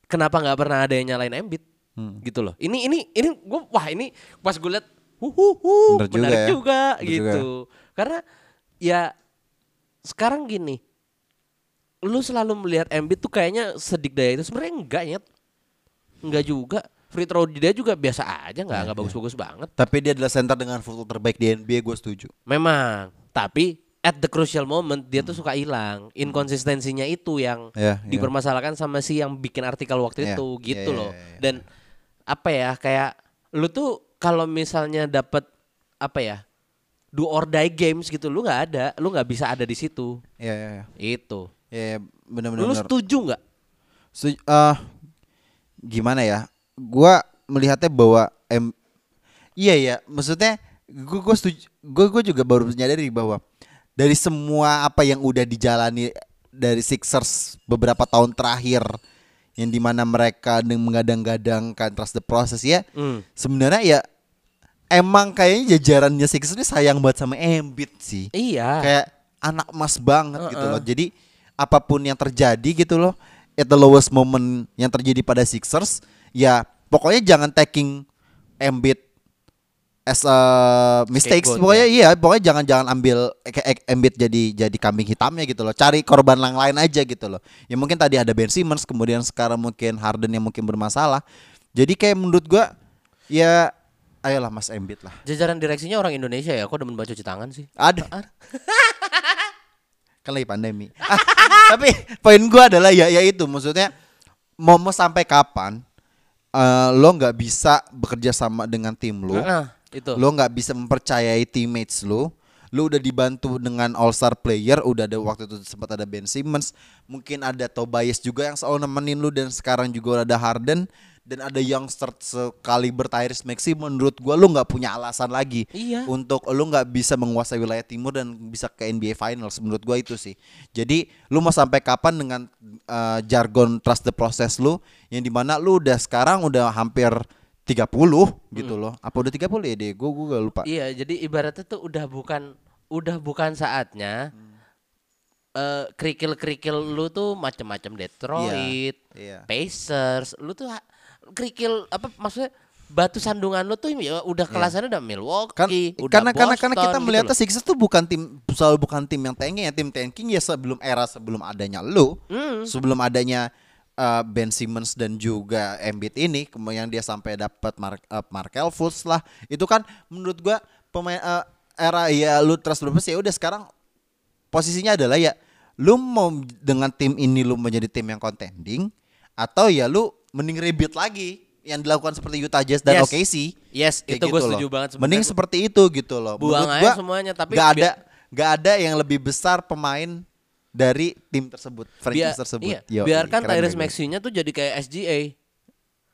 kenapa nggak pernah ada yang nyalain Embiid Hmm. gitu loh ini ini ini gua wah ini pas gue liat hu hu hu, Bener juga menarik ya. juga, Bener gitu karena ya sekarang gini lu selalu melihat Embiid tuh kayaknya sedik daya itu sebenarnya enggak ya enggak juga free throw dia juga biasa aja nggak Iya, nggak bagus-bagus banget Tapi dia adalah center dengan foto terbaik di NBA, gue setuju. Memang, tapi at the crucial moment dia tuh suka hilang. Inkonsistensinya itu yang Iya, iya. dipermasalahkan sama si yang bikin artikel waktu Iya, itu gitu iya, loh. iya, iya. Dan apa ya kayak lu tuh kalau misalnya dapat apa ya? Do or die games gitu lu nggak ada, lu nggak bisa ada di situ. Iya, iya, iya. Itu. Iya, benar-benar. Lu setuju nggak? Setuju- eh, gimana ya? Gua melihatnya bahwa M Iya ya, maksudnya gue gue setuju gue gue juga baru menyadari bahwa dari semua apa yang udah dijalani dari Sixers beberapa tahun terakhir yang di mana mereka menggadang-gadangkan trust the process ya Hmm. sebenarnya ya emang kayaknya jajarannya Sixers ini sayang banget sama Embiid sih Iya. kayak anak emas banget gitu loh. Jadi apa pun yang terjadi gitu loh, at the lowest moment yang terjadi pada Sixers, ya pokoknya jangan taking Embiid as a mistakes. Scapegoat, Pokoknya iya, pokoknya jangan jangan ambil Embiid jadi jadi kambing hitamnya gitu loh. Cari korban yang lain aja gitu loh. Ya mungkin tadi ada Ben Simmons, kemudian sekarang mungkin Harden yang mungkin bermasalah. Jadi kayak menurut gua ya ayolah Mas Embiid lah. Jajaran direksinya orang Indonesia ya, kok demen baca cuci tangan sih? Ada. kan lagi pandemi. Ah, tapi poin gua adalah ya ya itu maksudnya mau mau sampai kapan eh, lo nggak bisa bekerja sama dengan tim lo, Nah, itu. lo nggak bisa mempercayai teammates lo, lo udah dibantu dengan all star player, udah ada waktu itu sempat ada Ben Simmons, mungkin ada Tobias juga yang selalu nemenin lo dan sekarang juga ada Harden dan ada youngster sekali Tyrese Maxey menurut gua lo nggak punya alasan lagi Iya. untuk lu nggak bisa menguasai wilayah timur dan bisa ke NBA Finals menurut gua itu sih. Jadi lu mau sampai kapan dengan uh, jargon trust the process lu yang di mana lu udah sekarang udah hampir 30 gitu loh. Apa udah 30 ya deh? Gua gua gak lupa. Iya, jadi ibaratnya tuh udah bukan udah bukan saatnya eh kerikil-kerikil lu tuh macam-macam Detroit, Iya. Pacers, lu tuh ha- kerikil apa maksudnya batu sandungan lu tuh ya udah kelasannya udah Milwaukee, Kan udah karena karena karena Boston kita gitu melihatnya loh. Sixers tuh bukan tim selalu bukan tim yang tanking ya tim tanking ya sebelum era sebelum adanya lu Hmm. sebelum adanya uh, Ben Simmons dan juga Embiid ini kemudian dia sampai dapat Mark uh, Markel Fultz lah itu kan menurut gua pemain uh, era ya lu trust berapa ya udah sekarang posisinya adalah ya lu mau dengan tim ini lu menjadi tim yang contending atau ya lu mending rebuild lagi yang dilakukan seperti Utah Jazz dan Yes. OKC Yes, Kayak itu gue gitu setuju loh. banget sebenarnya. Mending seperti itu gitu loh. Buang Menurut aja gua semuanya, tapi nggak ada nggak ada yang lebih besar pemain dari tim tersebut, franchise Biar- tersebut. iya, Yoi, biarkan Tyrese. Maxey-nya tuh jadi kayak SGA.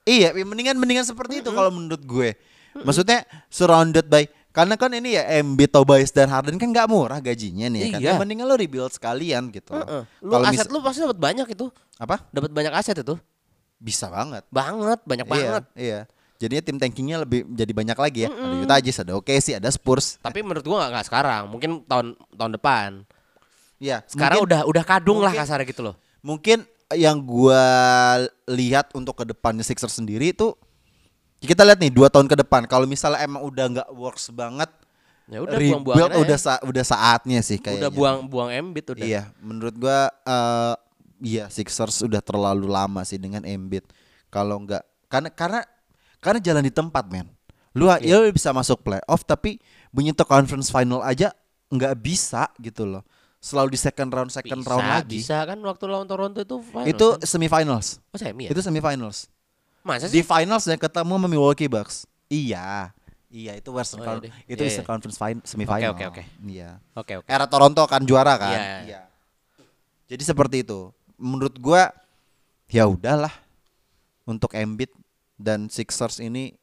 Iya, ya mendingan mendingan seperti itu kalau menurut gue. Maksudnya surrounded by Karena kan ini ya Embiid, Tobias dan Harden kan nggak murah gajinya nih ya kan. Iya. Ya, mendingan lo rebuild sekalian gitu. loh. Heeh. Lu Kalau aset lu pasti dapat banyak itu. apa? Dapat banyak aset itu. Bisa banget. Banget, banyak banget. Iya, iya. Jadinya tim tankingnya lebih jadi banyak lagi ya. Ada Utah Jazz, ada OKC, ada Spurs. Tapi menurut gua nggak sekarang, mungkin tahun tahun depan. Iya, Sekarang mungkin- udah udah kadung lah mungkin- kasarnya gitu loh. mungkin yang gua lihat untuk ke depannya Sixers sendiri itu kita lihat nih dua tahun ke depan kalau misalnya emang udah nggak works banget Ya udah rebuild aja. udah sa- udah saatnya sih kayaknya Udah buang buang Embiid udah. iya menurut gua eh iya Sixers udah terlalu lama sih dengan Embiid kalau nggak karena karena karena jalan di tempat men lu Iya. ya lu bisa masuk playoff tapi menyentuh conference final aja nggak bisa gitu loh selalu di second round second Bisa, round lagi Bisa kan waktu lawan Toronto itu finals itu kan? semifinals oh, semi ya? itu semifinals Masa di sih? finals ya ketemu sama Milwaukee Bucks. Iya. Iya, itu Western Oh, iya itu Iya, Eastern iya. Conference fin- semifinal. Oke, oke, oke. Iya. Oke, oke. Era Toronto kan juara kan? Iya. Jadi seperti itu. Menurut gua ya udahlah. Untuk Embiid dan Sixers ini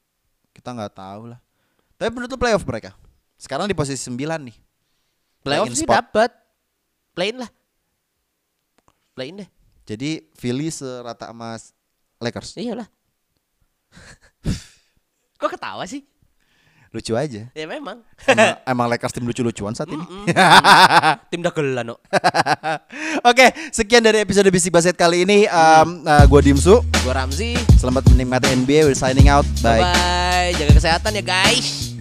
kita nggak tahu lah. Tapi menurut lu playoff mereka. Sekarang di posisi 9 nih. Playoff Play-in sih dapat. Playin lah. Playin deh. Jadi Philly serata sama Lakers. Iyalah. Kok ketawa sih? Lucu aja. Ya memang. emang, emang Lakers tim lucu-lucuan saat ini. Tim dagelan no. Oke, sekian dari episode Bisik Basket kali ini. Um, uh, gua Dimsu. Gua Ramzi. Selamat menikmati NBA. We're signing out. Bye. Bye. Jaga kesehatan ya guys.